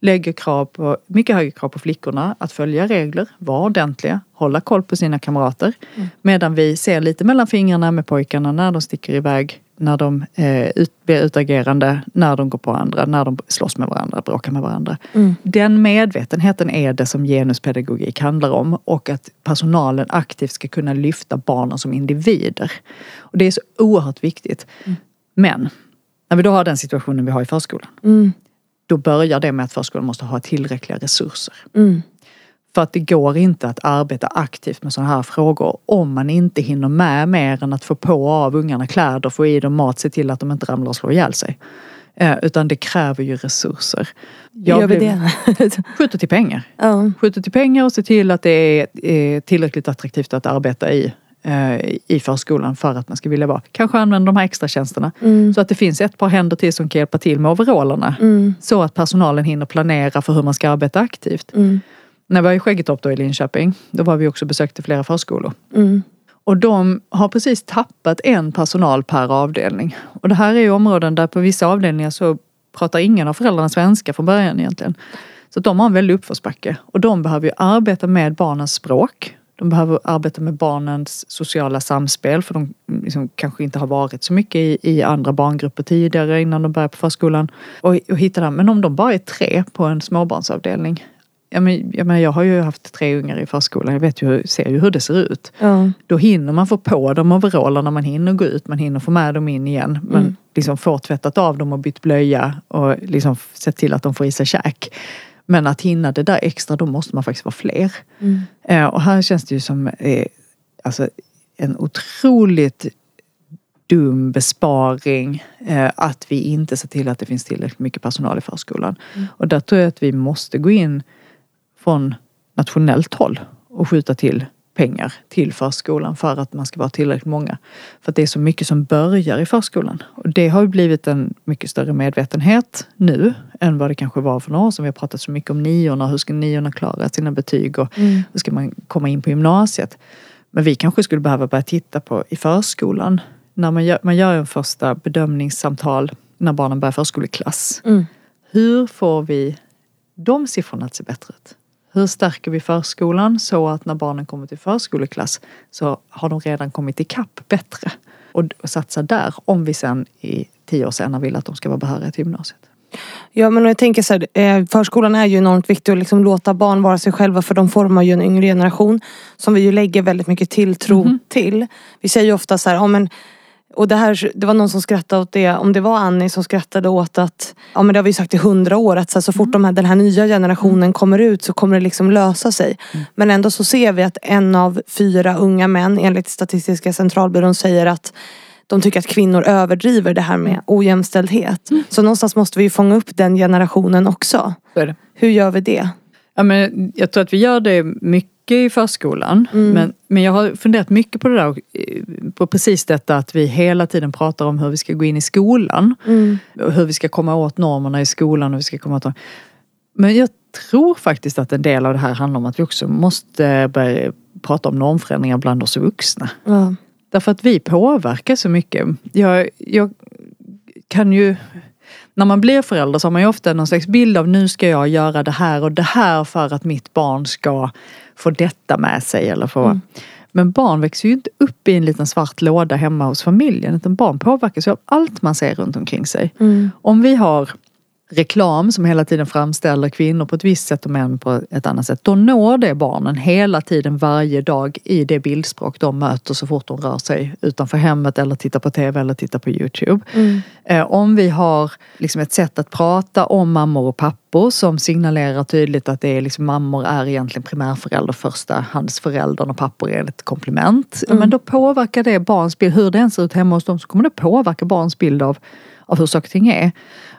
lägger krav på, mycket högre krav på flickorna att följa regler, vara ordentliga, hålla koll på sina kamrater. Mm. Medan vi ser lite mellan fingrarna med pojkarna när de sticker iväg, när de eh, ut, blir utagerande, när de går på andra, när de slåss med varandra, bråkar med varandra. Mm. Den medvetenheten är det som genuspedagogik handlar om och att personalen aktivt ska kunna lyfta barnen som individer. Och Det är så oerhört viktigt. Mm. Men när vi då har den situationen vi har i förskolan mm då börjar det med att förskolan måste ha tillräckliga resurser. Mm. För att det går inte att arbeta aktivt med sådana här frågor om man inte hinner med mer än att få på av ungarna kläder, få i dem mat, se till att de inte ramlar och slår ihjäl sig. Eh, utan det kräver ju resurser. Jag Gör vi det? skjuter till pengar. Ja. Skjuter till pengar och ser till att det är tillräckligt attraktivt att arbeta i Eh, i förskolan för att man ska vilja vara. Kanske använda de här extra tjänsterna. Mm. Så att det finns ett par händer till som kan hjälpa till med overallerna. Mm. Så att personalen hinner planera för hur man ska arbeta aktivt. Mm. När vi var i Skäggetorp då i Linköping, då var vi också besökte flera förskolor. Mm. Och de har precis tappat en personal per avdelning. Och det här är ju områden där på vissa avdelningar så pratar ingen av föräldrarna svenska från början egentligen. Så de har en väldig uppförsbacke. Och de behöver ju arbeta med barnens språk. De behöver arbeta med barnens sociala samspel för de liksom kanske inte har varit så mycket i, i andra barngrupper tidigare innan de börjar på förskolan. Och, och hitta det. Men om de bara är tre på en småbarnsavdelning. Jag, men, jag, men, jag har ju haft tre ungar i förskolan, jag vet ju, ser ju hur det ser ut. Ja. Då hinner man få på dem overallerna, man hinner gå ut, man hinner få med dem in igen. Man mm. liksom får tvättat av dem och bytt blöja och liksom sett till att de får i sig käk. Men att hinna det där extra, då måste man faktiskt vara fler. Mm. Eh, och här känns det ju som eh, alltså, en otroligt dum besparing eh, att vi inte ser till att det finns tillräckligt mycket personal i förskolan. Mm. Och där tror jag att vi måste gå in från nationellt håll och skjuta till pengar till förskolan för att man ska vara tillräckligt många. För att det är så mycket som börjar i förskolan. Och det har ju blivit en mycket större medvetenhet nu än vad det kanske var för några år sedan. Vi har pratat så mycket om niorna, hur ska niorna klara sina betyg och mm. hur ska man komma in på gymnasiet. Men vi kanske skulle behöva börja titta på i förskolan, när man gör, man gör en första bedömningssamtal när barnen börjar förskoleklass. Mm. Hur får vi de siffrorna att se bättre ut? Hur stärker vi förskolan så att när barnen kommer till förskoleklass så har de redan kommit ikapp bättre? Och satsa där om vi sen i tio år senare vill att de ska vara behöriga till gymnasiet. Ja men jag tänker så här, eh, förskolan är ju enormt viktig att liksom låta barn vara sig själva för de formar ju en yngre generation. Som vi ju lägger väldigt mycket tilltro mm till. Vi säger ju ofta så här, ja, men och det, här, det var någon som skrattade åt det, om det var Annie som skrattade åt att, ja men det har vi sagt i hundra år, att så, här, så fort mm. de här, den här nya generationen mm. kommer ut så kommer det liksom lösa sig. Mm. Men ändå så ser vi att en av fyra unga män enligt Statistiska centralbyrån säger att de tycker att kvinnor överdriver det här med mm. ojämställdhet. Mm. Så någonstans måste vi fånga upp den generationen också. Hur gör vi det? Ja, men jag tror att vi gör det mycket i förskolan. Mm. Men, men jag har funderat mycket på det där, på precis detta att vi hela tiden pratar om hur vi ska gå in i skolan. Mm. Och hur vi ska komma åt normerna i skolan. Och vi ska komma åt men jag tror faktiskt att en del av det här handlar om att vi också måste börja prata om normförändringar bland oss vuxna. Ja. Därför att vi påverkar så mycket. Jag, jag kan ju när man blir förälder så har man ju ofta någon slags bild av nu ska jag göra det här och det här för att mitt barn ska få detta med sig eller få, mm. Men barn växer ju inte upp i en liten svart låda hemma hos familjen. Utan barn påverkas av allt man ser runt omkring sig. Mm. Om vi har reklam som hela tiden framställer kvinnor på ett visst sätt och män på ett annat sätt. Då når det barnen hela tiden varje dag i det bildspråk de möter så fort de rör sig utanför hemmet eller tittar på TV eller tittar på Youtube. Mm. Eh, om vi har liksom ett sätt att prata om mammor och pappor som signalerar tydligt att det är liksom, mammor är egentligen primärförälder, förstahandsföräldern och pappor är ett komplement. Mm. Men då påverkar det barns bild, hur det än ser ut hemma hos dem så kommer det påverka barns bild av, av hur saker och ting är.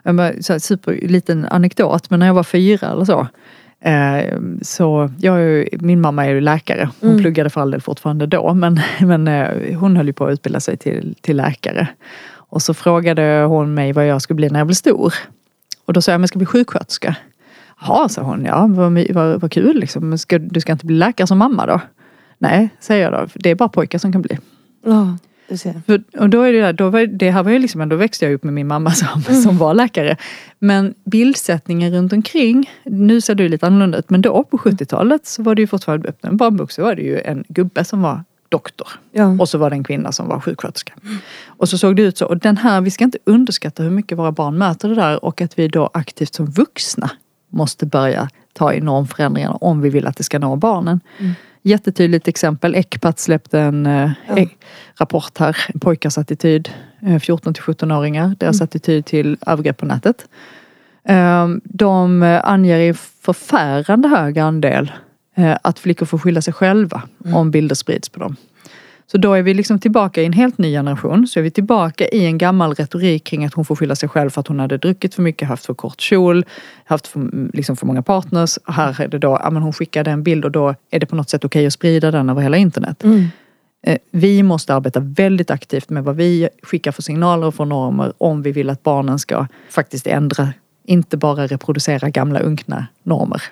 Jag bara, så här, super liten anekdot, men när jag var fyra eller så Eh, så jag är ju, min mamma är ju läkare. Hon Mm. pluggade för all del fortfarande då men, men eh, hon höll ju på att utbilda sig till, till läkare. Och så frågade hon mig vad jag skulle bli när jag blev stor. Och då sa jag, men jag ska bli sjuksköterska. Jaha, sa hon, ja vad, vad, vad kul liksom. Men ska, du ska inte bli läkare som mamma då? Nej, säger jag då. Det är bara pojkar som kan bli. Ja. För, och då är det, där, då var, det här var ju liksom, då växte jag upp med min mamma som, som var läkare. Men bildsättningen runt omkring, nu ser det lite annorlunda ut, men då på 70-talet så var det ju fortfarande öppna en barnbok så var det ju en gubbe som var doktor. Ja. Och så var det en kvinna som var sjuksköterska. Och så såg det ut så. Och den här, vi ska inte underskatta hur mycket våra barn möter det där och att vi då aktivt som vuxna måste börja ta i normförändringarna om vi vill att det ska nå barnen. Jättetydligt exempel, Ecpat släppte en eh, Ja. rapport här, pojkars attityd, eh, 14 till 17-åringar, deras attityd till övergrepp på nätet. Eh, De eh, anger i förfärande hög andel eh, att flickor får skylla sig själva om bilder sprids på dem. Så då är vi liksom tillbaka i en helt ny generation. Så är vi tillbaka i en gammal retorik kring att hon får skylla sig själv för att hon hade druckit för mycket, haft för kort kjol, haft för, liksom för många partners. Här är det då, ja men hon skickade en bild och då är det på något sätt okej att sprida den över hela internet. Mm. Eh, Vi måste arbeta väldigt aktivt med vad vi skickar för signaler och för normer om vi vill att barnen ska faktiskt ändra, inte bara reproducera gamla unkna normer.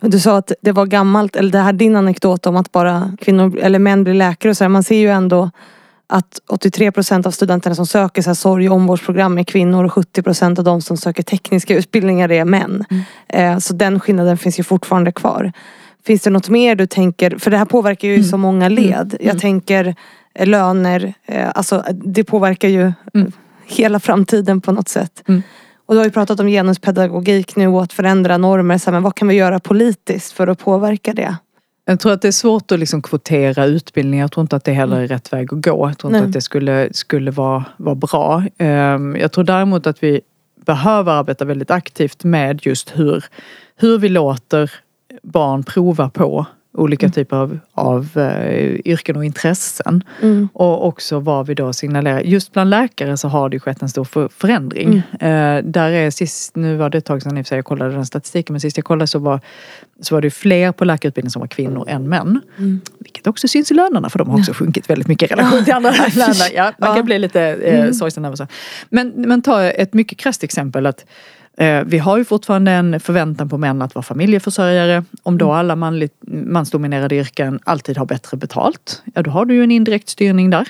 Du sa att det var gammalt, eller det här din anekdot om att bara kvinnor eller män blir läkare och så här. Man ser ju ändå att 83 procent av studenterna som söker så här sorg och omvårdsprogram är kvinnor och 70 procent av de som söker tekniska utbildningar är män. Eh, så den skillnaden finns ju fortfarande kvar. Finns det något mer du tänker, för det här påverkar ju så många led. Jag tänker eh, löner, eh, alltså det påverkar ju Mm. hela framtiden på något sätt. Mm. Och du har ju pratat om genuspedagogik nu och att förändra normer. Så här, men vad kan vi göra politiskt för att påverka det? Jag tror att det är svårt att liksom kvotera utbildning. Jag tror inte att det heller är rätt väg att gå. Jag tror inte Nej. att det skulle, skulle vara, vara bra. Ehm, Jag tror däremot att vi behöver arbeta väldigt aktivt med just hur, hur vi låter barn prova på olika typer av, av eh, yrken och intressen. Mm. Och också vad vi då signalerar. Just bland läkare så har det skett en stor för, förändring. Eh, där är sist, nu var det ett tag sedan sig jag kollade den statistiken, men sist jag kollade så var, så var det fler på läkarutbildningen som var kvinnor än män. Vilket också syns i lönerna för de har också sjunkit väldigt mycket i relation till andra länder. Ja, man Ja. kan bli lite eh, sorgsen över så. Men, men ta ett mycket krasst exempel. att Vi har ju fortfarande en förväntan på män att vara familjeförsörjare. Om då alla manligt, mansdominerade yrken alltid har bättre betalt, ja då har du ju en indirekt styrning där.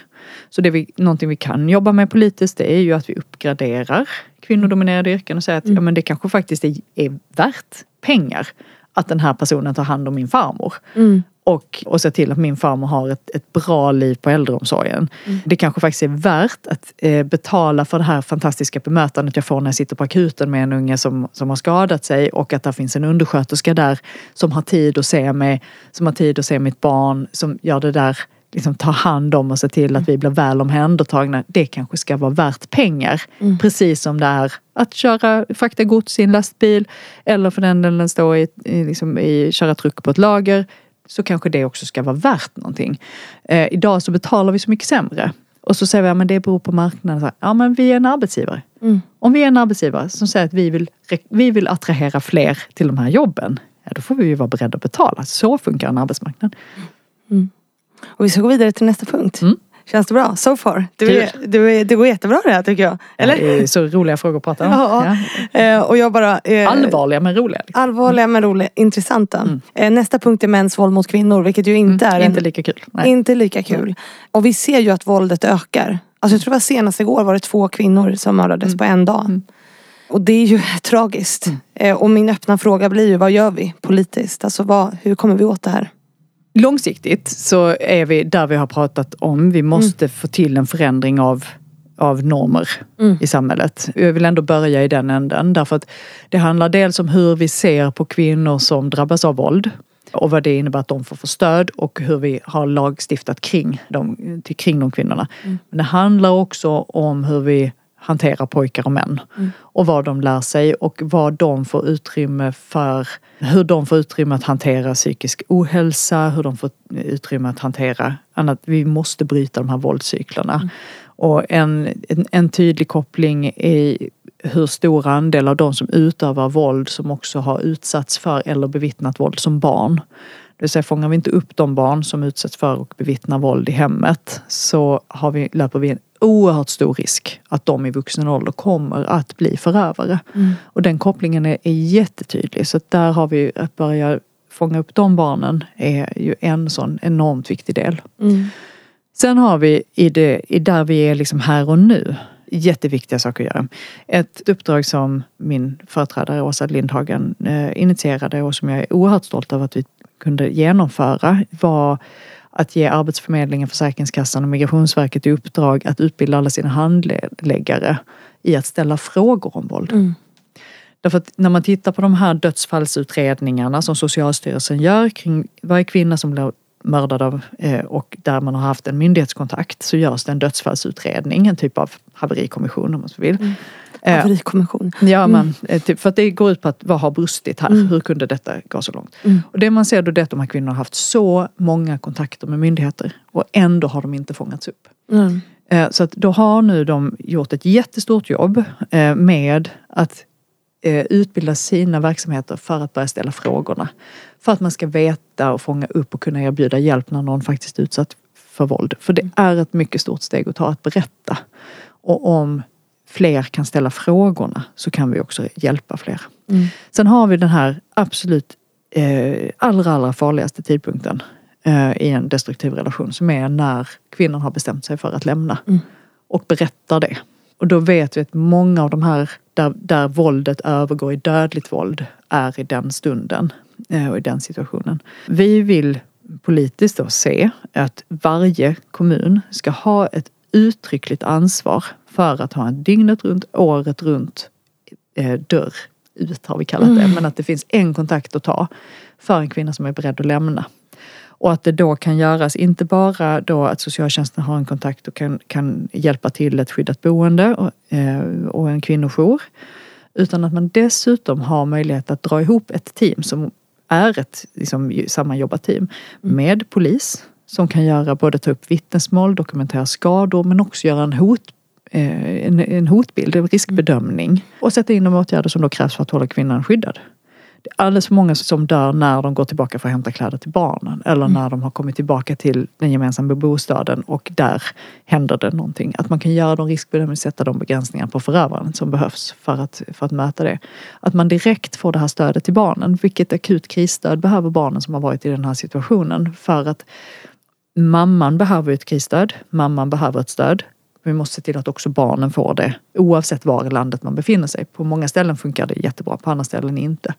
Så det vi, någonting vi kan jobba med politiskt det är ju att vi uppgraderar kvinnodominerade yrken och säger att ja, men det kanske faktiskt är, är värt pengar att den här personen tar hand om min farmor. Mm. Och, och se till att min farmor har ett, ett bra liv på äldreomsorgen. Det kanske faktiskt är värt att eh, betala för det här fantastiska bemötandet jag får när jag sitter på akuten med en unge som, som har skadat sig och att det finns en undersköterska där som har tid att se mig, som har tid att se mitt barn, som gör det där liksom tar hand om och ser till att vi blir väl omhändertagna. Det kanske ska vara värt pengar. Precis som det är att köra, frakta gods i en lastbil eller för den delen stå i, i, liksom, i, köra truck på ett lager. Så kanske det också ska vara värt någonting. Eh, idag så betalar vi så mycket sämre. Och så säger vi att ja, det beror på marknaden. Ja men vi är en arbetsgivare. Mm. Om vi är en arbetsgivare som säger att vi vill, vi vill attrahera fler till de här jobben. Ja, då får vi ju vara beredda att betala. Så funkar en arbetsmarknad. Och vi ska gå vidare till nästa punkt. Mm. Känns det bra? So far? Du är, du är, går jättebra det här tycker jag. Eller? Det är så roliga frågor att prata om. Ja. Ja. Eh, och jag bara... Eh, Allvarliga men roliga. Liksom. Allvarliga men roliga, intressanta. Mm. Eh, nästa punkt är mäns våld mot kvinnor vilket ju inte är en, Inte lika kul. Nej. inte lika kul. Och vi ser ju att våldet ökar. Alltså jag tror det var senast igår var det två kvinnor som mördades Mm. på en dag. Och det är ju tragiskt. Eh, och min öppna fråga blir ju vad gör vi politiskt? Alltså vad, hur kommer vi åt det här? Långsiktigt så är vi där vi har pratat om. Vi måste få till en förändring av av normer Mm. i samhället. Jag vill ändå börja i den änden därför att det handlar dels om hur vi ser på kvinnor som drabbas av våld och vad det innebär att de får få stöd och hur vi har lagstiftat kring de, kring de kvinnorna. Men det handlar också om hur vi hanterar pojkar och män och vad de lär sig och vad de får utrymme för, hur de får utrymme att hantera psykisk ohälsa, hur de får utrymme att hantera annat. Vi måste bryta de här våldscyklerna. Och en, en, en tydlig koppling i hur stor andel av de som utövar våld som också har utsatts för eller bevittnat våld som barn. Det vill säga fångar vi inte upp de barn som utsätts för och bevittnar våld i hemmet så har vi, löper vi en oerhört stor risk att de i vuxen ålder kommer att bli förövare. Och den kopplingen är, är jättetydlig så där har vi att börja fånga upp de barnen är ju en sån enormt viktig del. Mm. Sen har vi i, det, i där vi är liksom här och nu jätteviktiga saker att göra. Ett uppdrag som min företrädare Åsa Lindhagen eh, initierade och som jag är oerhört stolt över att vi kunde genomföra var att ge Arbetsförmedlingen, Försäkringskassan och Migrationsverket i uppdrag att utbilda alla sina handläggare i att ställa frågor om våld. Mm. Därför att när man tittar på de här dödsfallsutredningarna som Socialstyrelsen gör kring varje kvinna som blir mördad av eh, och där man har haft en myndighetskontakt så görs det en dödsfallsutredning, en typ av haverikommission om man så vill. Eh, Haverikommission. Ja, men, eh, typ, för att det går ut på att vad har brustit här? Mm. Hur kunde detta gå så långt? Mm. Och det man ser då det är att de här kvinnorna har haft så många kontakter med myndigheter och ändå har de inte fångats upp. Mm. Eh, Så att då har nu de gjort ett jättestort jobb eh, med att eh, utbilda sina verksamheter för att börja ställa frågorna. För att man ska veta och fånga upp och kunna erbjuda hjälp när någon faktiskt är utsatt för våld. För det är ett mycket stort steg att ta att berätta. Och om fler kan ställa frågorna så kan vi också hjälpa fler. Mm. Sen har vi den här absolut eh, allra, allra farligaste tidpunkten eh, i en destruktiv relation som är när kvinnan har bestämt sig för att lämna Mm. och berättar det. Och då vet vi att många av de här där, där våldet övergår i dödligt våld är i den stunden eh, och i den situationen. Vi vill politiskt då se att varje kommun ska ha ett uttryckligt ansvar för att ha en dygnet runt, året runt eh, dörr ut har vi kallat det. Men att det finns en kontakt att ta för en kvinna som är beredd att lämna. Och att det då kan göras, inte bara då att socialtjänsten har en kontakt och kan, kan hjälpa till ett skyddat boende och, eh, och en kvinnojour. Utan att man dessutom har möjlighet att dra ihop ett team som är ett liksom, sammanjobbat team med polis som kan göra både ta upp vittnesmål, dokumentera skador men också göra en hot eh, en, en hotbild, en riskbedömning och sätta in de åtgärder som då krävs för att hålla kvinnan skyddad. Det är alldeles för många som dör när de går tillbaka för att hämta kläder till barnen eller när de har kommit tillbaka till den gemensamma bostaden och där händer det någonting. Att man kan göra de riskbedömningar, sätta de begränsningar på förövaren som behövs för att, för att möta det. Att man direkt får det här stödet till barnen. Vilket akut krisstöd behöver barnen som har varit i den här situationen? För att mamman behöver ett krisstöd, mamman behöver ett stöd. Vi måste se till att också barnen får det oavsett var i landet man befinner sig. På många ställen funkar det jättebra, på andra ställen inte.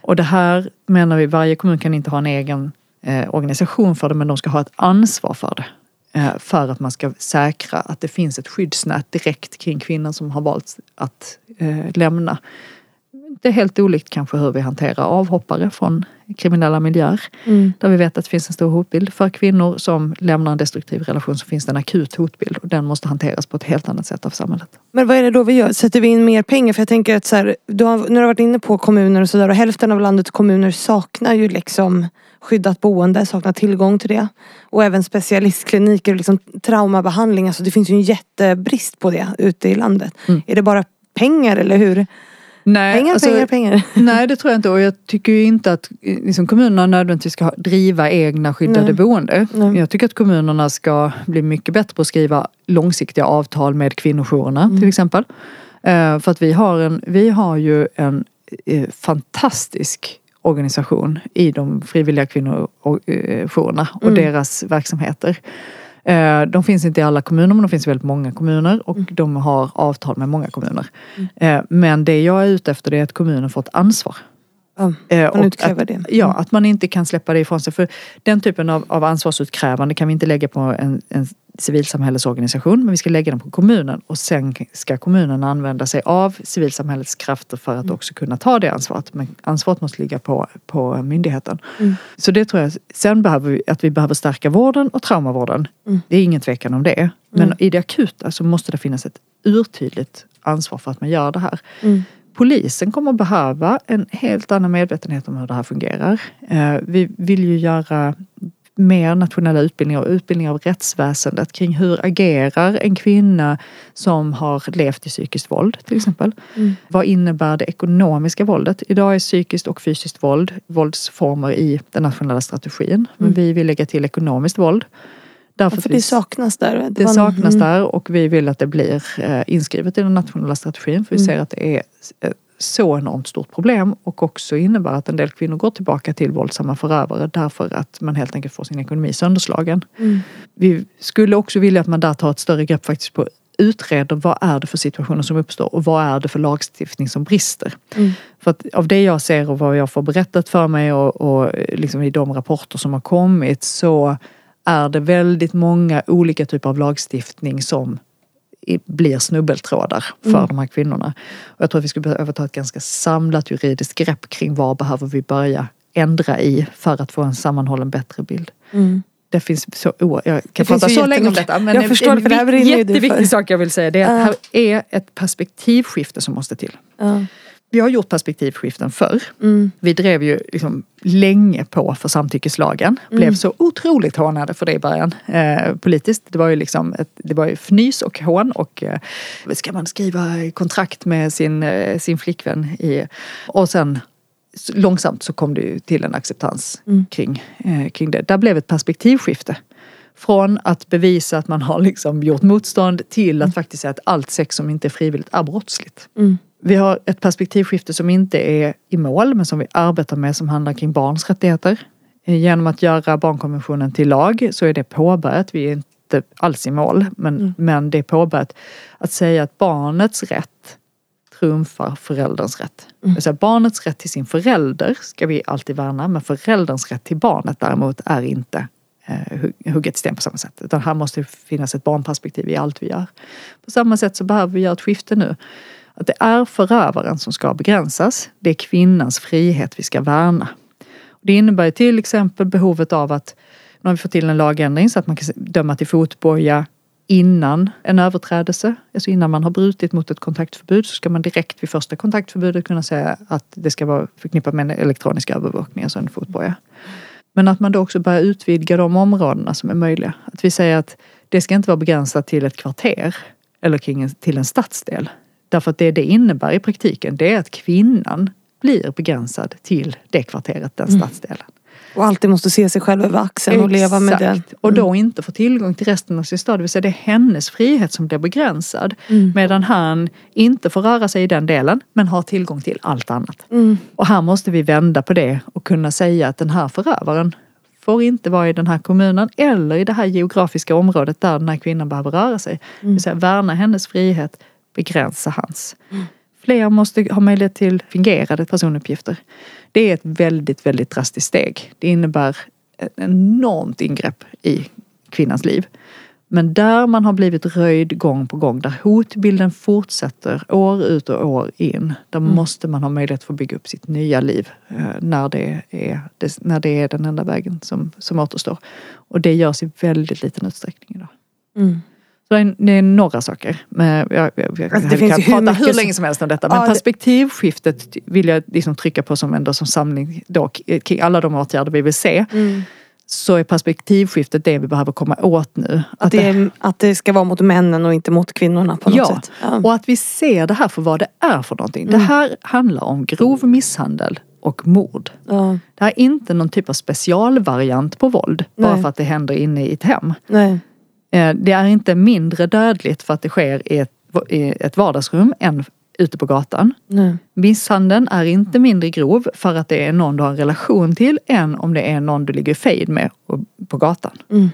Och det här menar vi, varje kommun kan inte ha en egen eh, organisation för det men de ska ha ett ansvar för det. Eh, för att man ska säkra att det finns ett skyddsnät direkt kring kvinnor som har valt att eh, lämna. Det är helt olikt kanske hur vi hanterar avhoppare från kriminella miljöer. Mm. Där vi vet att det finns en stor hotbild. För kvinnor som lämnar en destruktiv relation så finns det en akut hotbild och den måste hanteras på ett helt annat sätt av samhället. Men vad är det då vi gör? Sätter vi in mer pengar? För jag tänker att så här, du har, nu har du varit inne på kommuner och sådär och hälften av landets kommuner saknar ju liksom skyddat boende, saknar tillgång till det. Och även specialistkliniker och liksom traumabehandling. Alltså det finns ju en jättebrist på det ute i landet. Mm. Är det bara pengar eller hur? Nej, Pengar, alltså, pengar, pengar. nej det tror jag inte och jag tycker ju inte att eh, liksom, kommunerna nödvändigtvis ska driva egna skyddade Nej. boende. Nej. Jag tycker att kommunerna ska bli mycket bättre på att skriva långsiktiga avtal med kvinnojourerna till exempel. Eh, för att vi har, en, vi har ju en eh, fantastisk organisation i de frivilliga kvinnojourerna och Mm. deras verksamheter. Eh, De finns inte i alla kommuner men de finns i väldigt många kommuner och de har avtal med många kommuner. Eh, Men det jag är ute efter det är att kommunen får ett ansvar Ja, Eh, man utkräver att, det. Ja, Mm. att man inte kan släppa det ifrån sig. För den typen av, av ansvarsutkrävande kan vi inte lägga på en, en civilsamhällesorganisation men vi ska lägga den på kommunen och sen ska kommunen använda sig av civilsamhällets krafter för att Mm. också kunna ta det ansvaret. Men ansvaret måste ligga på, på myndigheten. Mm. Så det tror jag. Sen behöver vi, att vi behöver stärka vården och traumavården. Mm. Det är ingen tvekan om det. Men Mm. i det akuta så måste det finnas ett urtydligt ansvar för att man gör det här. Polisen kommer behöva en helt annan medvetenhet om hur det här fungerar. Eh, Vi vill ju göra mer nationella utbildningar och utbildningar av rättsväsendet kring hur agerar en kvinna som har levt i psykiskt våld till exempel. Mm. Vad innebär det ekonomiska våldet? Idag är psykiskt och fysiskt våld våldsformer i den nationella strategin. Men Mm. vi vill lägga till ekonomiskt våld. Därför Ja, för det saknas där. det var- saknas mm. där och vi vill att det blir eh, inskrivet i den nationella strategin för vi Mm. ser att det är ett så enormt stort problem och också innebär att en del kvinnor går tillbaka till våldsamma förövare därför att man helt enkelt får sin ekonomi sönderslagen. Mm. Vi skulle också vilja att man där tar ett större grepp faktiskt på utreder vad är det för situationer som uppstår och vad är det för lagstiftning som brister. Mm. För att av det jag ser och vad jag får berättat för mig och, och liksom i de rapporter som har kommit så är det väldigt många olika typer av lagstiftning som blir snubbeltrådar för Mm. de här kvinnorna. Och jag tror att vi skulle behöva ta ett ganska samlat juridiskt grepp kring vad behöver vi börja ändra i för att få en sammanhållen bättre bild. Mm. Det finns så, oh, jag kan prata så länge om detta men Jag en, förstår, en för det här jätteviktig för. sak jag vill säga det är att Ja. här är ett perspektivskifte som måste till. Ja. Vi har gjort perspektivskiften förr. Mm. Vi drev ju liksom länge på för samtyckeslagen. Blev Mm. så otroligt hånade för det i början eh, politiskt. Det var ju liksom ett, det var ju fnys och hån och eh, ska man skriva kontrakt med sin, eh, sin flickvän i och sen långsamt så kom det ju till en acceptans Mm. kring, eh, kring det. Där blev ett perspektivskifte. Från att bevisa att man har liksom gjort motstånd till att faktiskt säga att allt sex som inte är frivilligt är brottsligt. Vi har ett perspektivskifte som inte är i mål men som vi arbetar med som handlar kring barns rättigheter. Genom att göra barnkonventionen till lag så är det påbörjat. Vi är inte alls i mål men, Mm. men det är påbörjat. Att säga att barnets rätt trumfar förälderns rätt. Mm. Det säga barnets rätt till sin förälder ska vi alltid värna men förälderns rätt till barnet däremot är inte eh, hu- hugget sten på samma sätt. Utan här måste finnas ett barnperspektiv i allt vi gör. På samma sätt så behöver vi göra ett skifte nu. Att det är förövaren som ska begränsas. Det är kvinnans frihet vi ska värna. Det innebär till exempel behovet av att nu har vi fått till en lagändring så att man kan döma till fotboja innan en överträdelse. Alltså innan man har brutit mot ett kontaktförbud så ska man direkt vid första kontaktförbudet kunna säga att det ska vara förknippat med en elektronisk övervakning, alltså en fotboja. Men att man då också börjar utvidga de områdena som är möjliga. Att vi säger att det ska inte vara begränsat till ett kvarter eller kring en, till en stadsdel. Därför att det det innebär i praktiken det är att kvinnan blir begränsad till det kvarteret, den stadsdelen. Och alltid måste se sig själv över axeln och leva med det. Exakt. Och då inte få tillgång till resten av sin stad. Det vill säga det är hennes frihet som blir begränsad. Mm. Medan han inte får röra sig i den delen men har tillgång till allt annat. Mm. Och här måste vi vända på det och kunna säga att den här förövaren får inte vara i den här kommunen eller i det här geografiska området där den här kvinnan behöver röra sig. Det vill säga värna hennes frihet, begränsa hans. Fler måste ha möjlighet till fingerade personuppgifter. Det är ett väldigt, väldigt drastiskt steg. Det innebär ett enormt ingrepp i kvinnans liv. Men där man har blivit röjd gång på gång, där hotbilden fortsätter år ut och år in, där måste man ha möjlighet att få bygga upp sitt nya liv eh, när det är, när det är den enda vägen som, som återstår. Och det görs i väldigt liten utsträckning idag. Mm. Det är, några saker. Men jag, jag, jag, Alltså, kan hur prata hur länge som helst om detta. Men Ja, perspektivskiftet vill jag liksom trycka på som ändå som samling då, kring alla de åtgärder vi vill se. Mm. Så är perspektivskiftet det vi behöver komma åt nu. Att, det, är- att det ska vara mot männen och inte mot kvinnorna på något Ja, sätt. Ja. och att vi ser det här för vad det är för någonting. Mm. Det här handlar om grov misshandel och mord. Ja. Det här är inte någon typ av specialvariant på våld bara Nej. för att det händer inne i ett hem. Nej. Eh, Det är inte mindre dödligt för att det sker i ett, i ett vardagsrum än ute på gatan. Nej. Misshandeln är inte mindre grov för att det är någon du har en relation till än om det är någon du ligger i fejd med på gatan. Mm.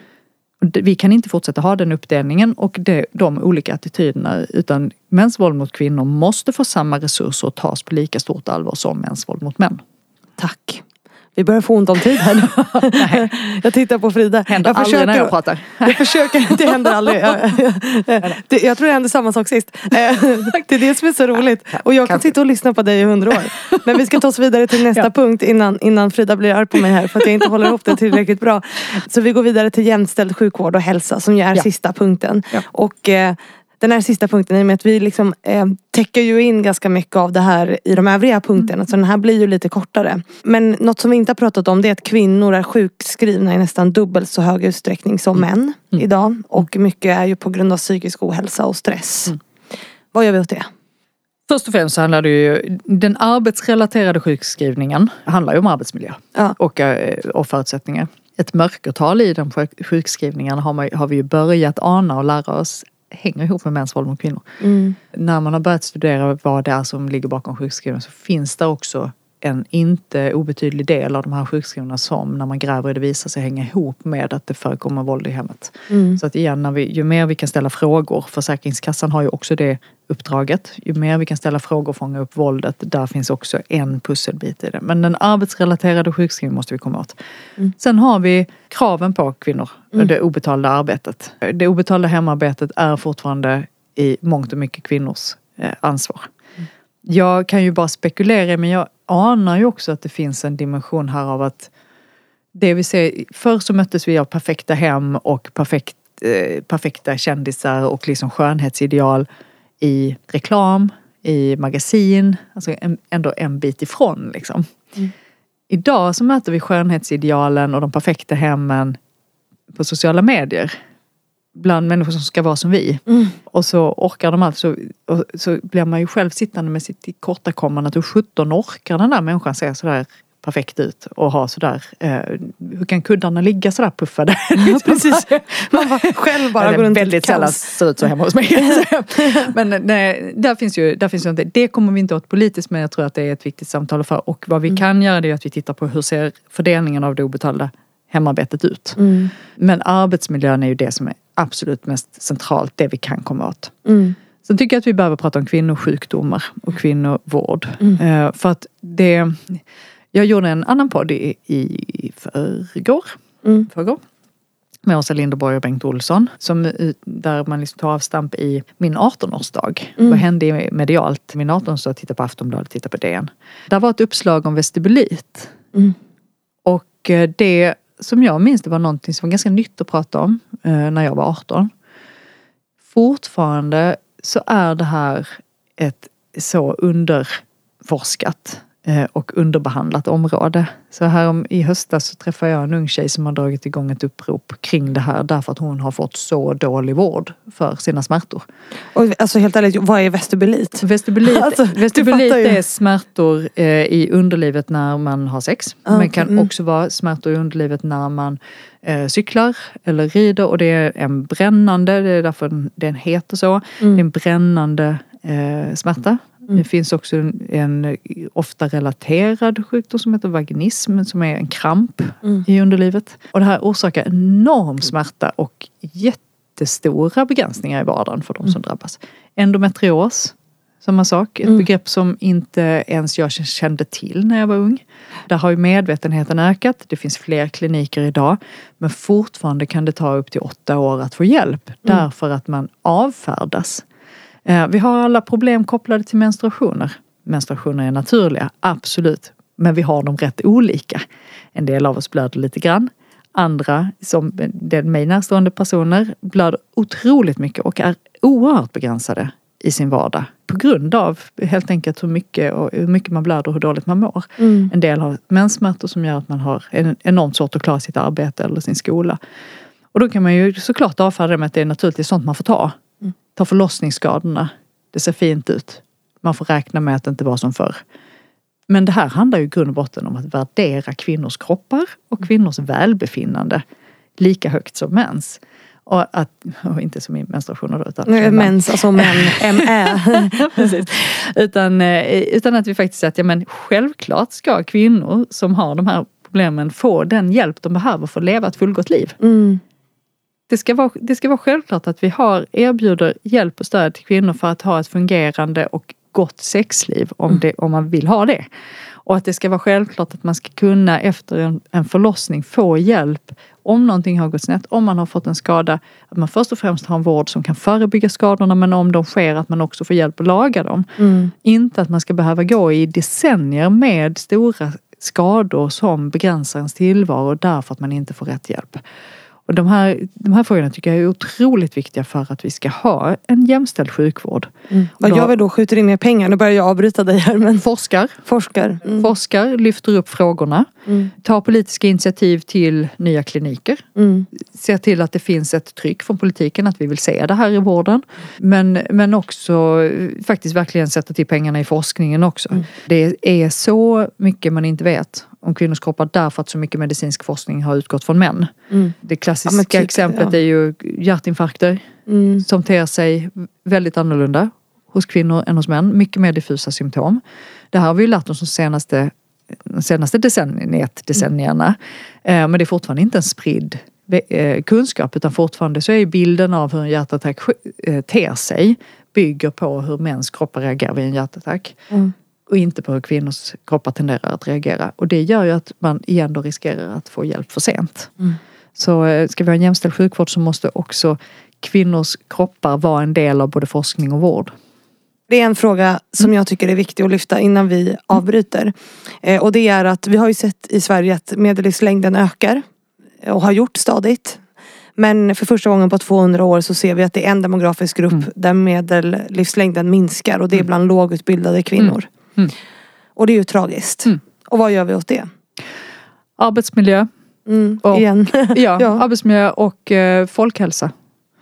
Vi kan inte fortsätta ha den uppdelningen och det, de olika attityderna utan mäns våld mot kvinnor måste få samma resurser och tas på lika stort allvar som mäns våld mot män. Tack. Vi börjar få ont om tid här nu. jag tittar på Frida. Händer jag aldrig när jag pratar. Jag försöker, det händer aldrig. Det, jag tror det hände samma sak sist. Eh, det är det som är så roligt. Och jag kan sitta och lyssna på dig i hundra år. Men vi ska ta oss vidare till nästa ja. punkt innan, innan Frida blir arg på mig här för att jag inte håller ihop det tillräckligt bra. Så vi går vidare till jämställd sjukvård och hälsa som är ja. sista punkten. Ja. Och eh, den här sista punkten i och med att vi liksom eh, täcker ju in ganska mycket av det här i de övriga punkterna. Mm. Så den här blir ju lite kortare. Men något som vi inte har pratat om det är att kvinnor är sjukskrivna i nästan dubbelt så hög utsträckning som mm. män mm. idag. Och mycket är ju på grund av psykisk ohälsa och stress. Mm. Vad gör vi åt det? Först och främst så handlar det ju, den arbetsrelaterade sjukskrivningen handlar ju om arbetsmiljö ja. och, eh, och förutsättningar. Ett mörkertal i de sjukskrivningarna har, man, har vi ju börjat ana och lära oss hänger ihop med mäns våld mot kvinnor. Mm. När man har börjat studera vad det är som ligger bakom sjukskrivningen så finns det också en inte obetydlig del av de här sjukskrivna som när man gräver i det visar sig hänga ihop med att det förekommer våld i hemmet. Mm. Så att igen, när vi, ju mer vi kan ställa frågor, Försäkringskassan har ju också det uppdraget. Ju mer vi kan ställa frågor och fånga upp våldet, där finns också en pusselbit i det. Men den arbetsrelaterade sjukskrivningen måste vi komma åt. Mm. Sen har vi kraven på kvinnor, mm. det obetalda arbetet. Det obetalda hemarbetet är fortfarande i mångt och mycket kvinnors eh, ansvar. Mm. Jag kan ju bara spekulera men jag anar ju också att det finns en dimension här av att det vi ser, förr så möttes vi av perfekta hem och perfekt, eh, perfekta kändisar och liksom skönhetsideal i reklam, i magasin, alltså en, ändå en bit ifrån liksom. Mm. Idag så möter vi skönhetsidealen och de perfekta hemmen på sociala medier. Bland människor som ska vara som vi. Mm. Och så orkar de alltså, och så blir man ju själv sittande med sitt tillkortakommande. Hur sjutton orkar den där människan se sådär perfekt ut och ha sådär, eh, hur kan kuddarna ligga sådär puffade? Ja, precis. Man bara, själv bara går runt Väldigt sällan ser ut så hemma hos mig. men nej, där finns ju, där finns ju inte, det kommer vi inte åt politiskt men jag tror att det är ett viktigt samtal för. Och vad vi mm. kan göra det är att vi tittar på hur ser fördelningen av det obetalda hemarbetet ut. Mm. Men arbetsmiljön är ju det som är absolut mest centralt, det vi kan komma åt. Mm. Sen tycker jag att vi behöver prata om kvinnosjukdomar och kvinnovård. Mm. Eh, för att det jag gjorde en annan podd i, i förrgår. Mm. förrgår med Åsa Linderborg och Bengt Olsson. Som, där man liksom tar avstamp i min 18-årsdag. Mm. Vad hände medialt? Min 18-årsdag, titta på Aftonbladet, titta på DN. Där var ett uppslag om vestibulit. Mm. Och eh, det som jag minns det var någonting som var ganska nytt att prata om eh, när jag var 18. Fortfarande så är det här ett så underforskat och underbehandlat område. Så här om, i höstas så träffade jag en ung tjej som har dragit igång ett upprop kring det här därför att hon har fått så dålig vård för sina smärtor. Och alltså helt ärligt, vad är vestibulit? Vestibulit, alltså, vestibulit är smärtor eh, i underlivet när man har sex. Okay. Men kan mm. också vara smärtor i underlivet när man eh, cyklar eller rider och det är en brännande, det är därför den heter så. Mm. Det är en brännande eh, smärta Mm. Det finns också en, en, ofta relaterad sjukdom som heter vaginism som är en kramp mm. i underlivet. Och det här orsakar enorm smärta och jättestora begränsningar i vardagen för de mm. som drabbas. Endometrios, samma sak. Ett mm. begrepp som inte ens jag kände till när jag var ung. Där har ju medvetenheten ökat. Det finns fler kliniker idag. Men fortfarande kan det ta upp till åtta år att få hjälp. Mm. Därför att man avfärdas Eh, vi har alla problem kopplade till menstruationer. Menstruationer är naturliga, absolut. Men vi har dem rätt olika. En del av oss blöder lite grann. Andra, som den mig närstående personer, blöder otroligt mycket och är oerhört begränsade i sin vardag. På grund av helt enkelt hur mycket, och hur mycket man blöder och hur dåligt man mår. Mm. En del har menssmärtor som gör att man har en enormt svårt att klara sitt arbete eller sin skola. Och då kan man ju såklart avfärda det med att det är naturligtvis sånt man får ta. Ta förlossningsskadorna. Det ser fint ut. Man får räkna med att det inte var som förr. Men det här handlar ju i grund och botten om att värdera kvinnors kroppar och kvinnors välbefinnande lika högt som mäns. Och, att, och inte som i menstruationer då, utan Nej, mens, alltså män, ME. utan, eh, utan att vi faktiskt säger att ja, men självklart ska kvinnor som har de här problemen få den hjälp de behöver för att leva ett fullgott liv. Mm det ska, vara, det ska vara självklart att vi har, erbjuder hjälp och stöd till kvinnor för att ha ett fungerande och gott sexliv om, mm. det, om man vill ha det. Och att det ska vara självklart att man ska kunna efter en, en förlossning få hjälp om någonting har gått snett, om man har fått en skada. Att man först och främst har en vård som kan förebygga skadorna men om de sker att man också får hjälp att laga dem. Mm. Inte att man ska behöva gå i decennier med stora skador som begränsar ens tillvaro därför att man inte får rätt hjälp. Och de, här, de här frågorna tycker jag är otroligt viktiga för att vi ska ha en jämställd sjukvård. Mm. Vad gör vi då? Skjuter in mer pengar? Nu börjar jag avbryta dig här men Forskar, forskar. Mm. forskar, lyfter upp frågorna, Mm. tar politiska initiativ till nya kliniker. Mm. ser till att det finns ett tryck från politiken att vi vill se det här i vården. Men, men också eh, faktiskt verkligen sätta till pengarna i forskningen också. Mm. Det är så mycket man inte vet om kvinnors kroppar därför att så mycket medicinsk forskning har utgått från män. Mm. Det klassiska Ja, typ, exemplet ja. är ju hjärtinfarkter Mm. som ter sig väldigt annorlunda hos kvinnor än hos män. Mycket mer diffusa symptom. Det här har vi ju lärt oss de senaste, de senaste decenniet, decennierna. Eh, Men det är fortfarande inte en spridd eh, kunskap utan fortfarande så är bilden av hur en hjärtattack eh, ter sig bygger på hur mäns kroppar reagerar vid en hjärtattack. Mm. Och inte på hur kvinnors kroppar tenderar att reagera. Och det gör ju att man igen då riskerar att få hjälp för sent. Mm. Så eh, ska vi ha en jämställd sjukvård så måste också kvinnors kroppar vara en del av både forskning och vård. Det är en fråga som jag tycker är viktig att lyfta innan vi avbryter. Eh, och det är att vi har ju sett i Sverige att medellivslängden ökar. eh, Och har gjort stadigt. Men för första gången på 200 år så ser vi att det är en demografisk grupp Mm. där medellivslängden minskar och det är Mm. bland lågutbildade kvinnor. Mm. Och det är ju tragiskt. Mm. Och vad gör vi åt det? Arbetsmiljö, Mm, Och- igen. ja, Ja. arbetsmiljö och eh, folkhälsa.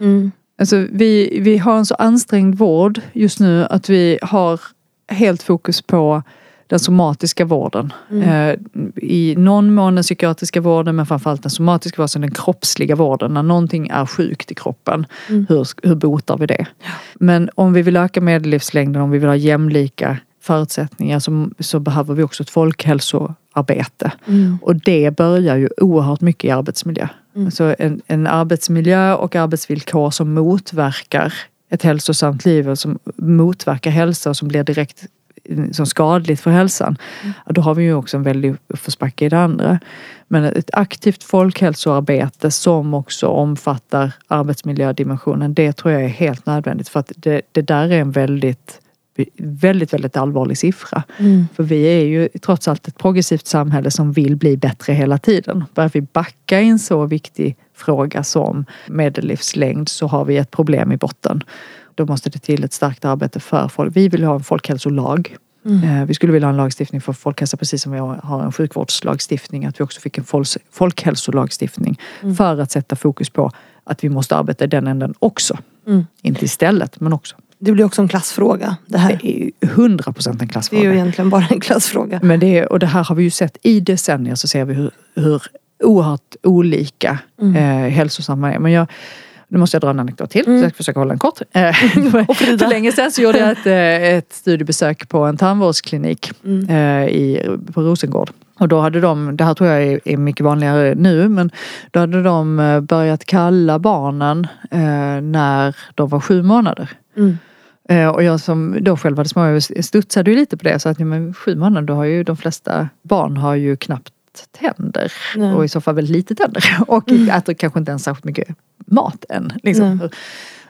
Mm. Alltså vi, vi har en så ansträngd vård just nu att vi har helt fokus på den somatiska vården. Mm. Eh, I någon mån den psykiatriska vården men framförallt den somatiska vården, alltså den kroppsliga vården. När någonting är sjukt i kroppen, Mm. hur, hur botar vi det? Men om vi vill öka medellivslängden, om vi vill ha jämlika förutsättningar så, så behöver vi också ett folkhälsoarbete. Mm. Och det börjar ju oerhört mycket i arbetsmiljö. Mm. Alltså en, en arbetsmiljö och arbetsvillkor som motverkar ett hälsosamt liv och som motverkar hälsa och som blir direkt som skadligt för hälsan. Ja, då har vi ju också en väldig uppförsbacke i det andra. Men ett aktivt folkhälsoarbete som också omfattar arbetsmiljödimensionen, det tror jag är helt nödvändigt för att det, det där är en väldigt, väldigt, väldigt allvarlig siffra. Mm. För vi är ju trots allt ett progressivt samhälle som vill bli bättre hela tiden. Börjar vi backa i en så viktig fråga som medellivslängd så har vi ett problem i botten. Då måste det till ett starkt arbete för folk. Vi vill ha en folkhälsolag. Mm. Eh, Vi skulle vilja ha en lagstiftning för folkhälsa precis som vi har en sjukvårdslagstiftning. Att vi också fick en folkhälsolagstiftning Mm. för att sätta fokus på att vi måste arbeta i den änden också. Mm. Inte istället men också. Det blir också en klassfråga det här. Det är ju 100 procent en Det är klassfråga. ju egentligen bara en klassfråga. Men det, är- och det här har vi ju sett i decennier så ser vi hur, hur oerhört olika Mm. eh, hälsosamma är. Men jag, nu måste jag dra en anekdot till, Mm. så jag ska försöka hålla den kort. Eh. För länge sedan så gjorde jag ett, eh, ett studiebesök på en tandvårdsklinik Mm. eh, i, på Rosengård. Och då hade de, det här tror jag är, är mycket vanligare nu, men då hade de börjat kalla barnen eh, när de var sju månader. Mm. Eh, Och jag som då själv hade små, studsade ju lite på det. Så att men sju månader, då har ju de flesta barn har ju knappt tänder. Nej. Och i så fall väldigt lite tänder. Och Mm. äter kanske inte ens särskilt mycket mat än. Liksom. Nej.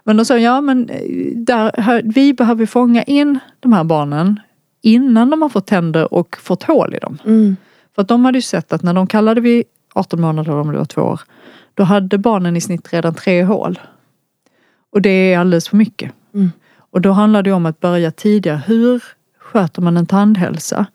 Men då sa jag, ja men eh, där, vi behöver fånga in de här barnen innan de har fått tänder och fått hål i dem. Mm. För att de hade ju sett att när de kallade vid 18 månader, om det var två år, då hade barnen i snitt redan tre hål. Och det är alldeles för mycket. Mm. Och då handlar det om att börja tidigare. Hur sköter man en tandhälsa?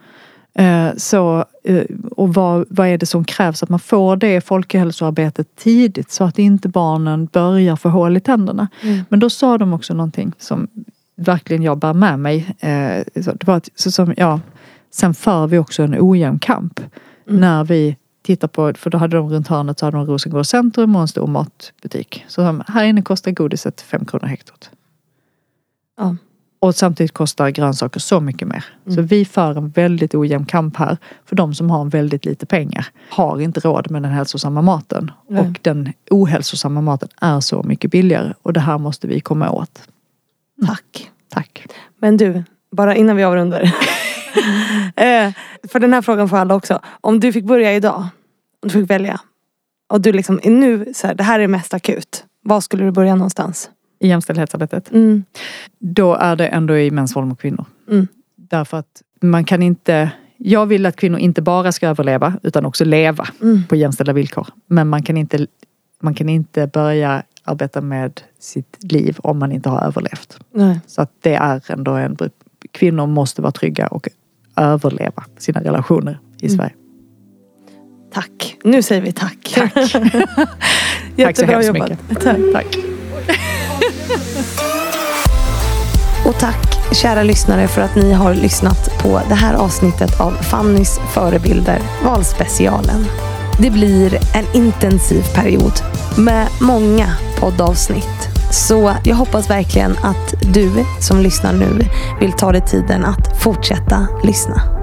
Eh, så, eh, och vad, vad är det som krävs? Att man får det folkhälsoarbetet tidigt så att inte barnen börjar få hål i tänderna. Mm. Men då sa de också någonting som verkligen jag bär med mig. Eh, det var att, så som, ja, sen för vi också en ojämn kamp. Mm. När vi tittar på, för då hade de runt hörnet så hade de Rosengård centrum och en stor matbutik. Så de, här inne kostar godiset fem kronor hektot. Ja. Och samtidigt kostar grönsaker så mycket mer. Så Mm. vi för en väldigt ojämn kamp här. För de som har väldigt lite pengar har inte råd med den hälsosamma maten. Nej. Och den ohälsosamma maten är så mycket billigare. Och det här måste vi komma åt. Tack. Tack. Men du, bara innan vi avrundar. Eh, för den här frågan får alla också. Om du fick börja idag, om du fick välja. Och du liksom är nu, så här, det här är mest akut. Var skulle du börja någonstans? I jämställdhetsarbetet. Mm. Då är det ändå i mäns våld mot kvinnor. Mm. Därför att man kan inte jag vill att kvinnor inte bara ska överleva utan också leva Mm. på jämställda villkor. Men man kan, inte, man kan inte börja arbeta med sitt liv om man inte har överlevt. Nej. Så att det är ändå en... Kvinnor måste vara trygga och överleva sina relationer i Mm. Sverige. Tack. Nu säger vi tack. Tack. Tack så Jättebra hemskt jobbat. mycket. Tack. Tack. Och tack kära lyssnare för att ni har lyssnat på det här avsnittet av Fannys förebilder, valspecialen. Det blir en intensiv period med många poddavsnitt. Så jag hoppas verkligen att du som lyssnar nu vill ta dig tiden att fortsätta lyssna.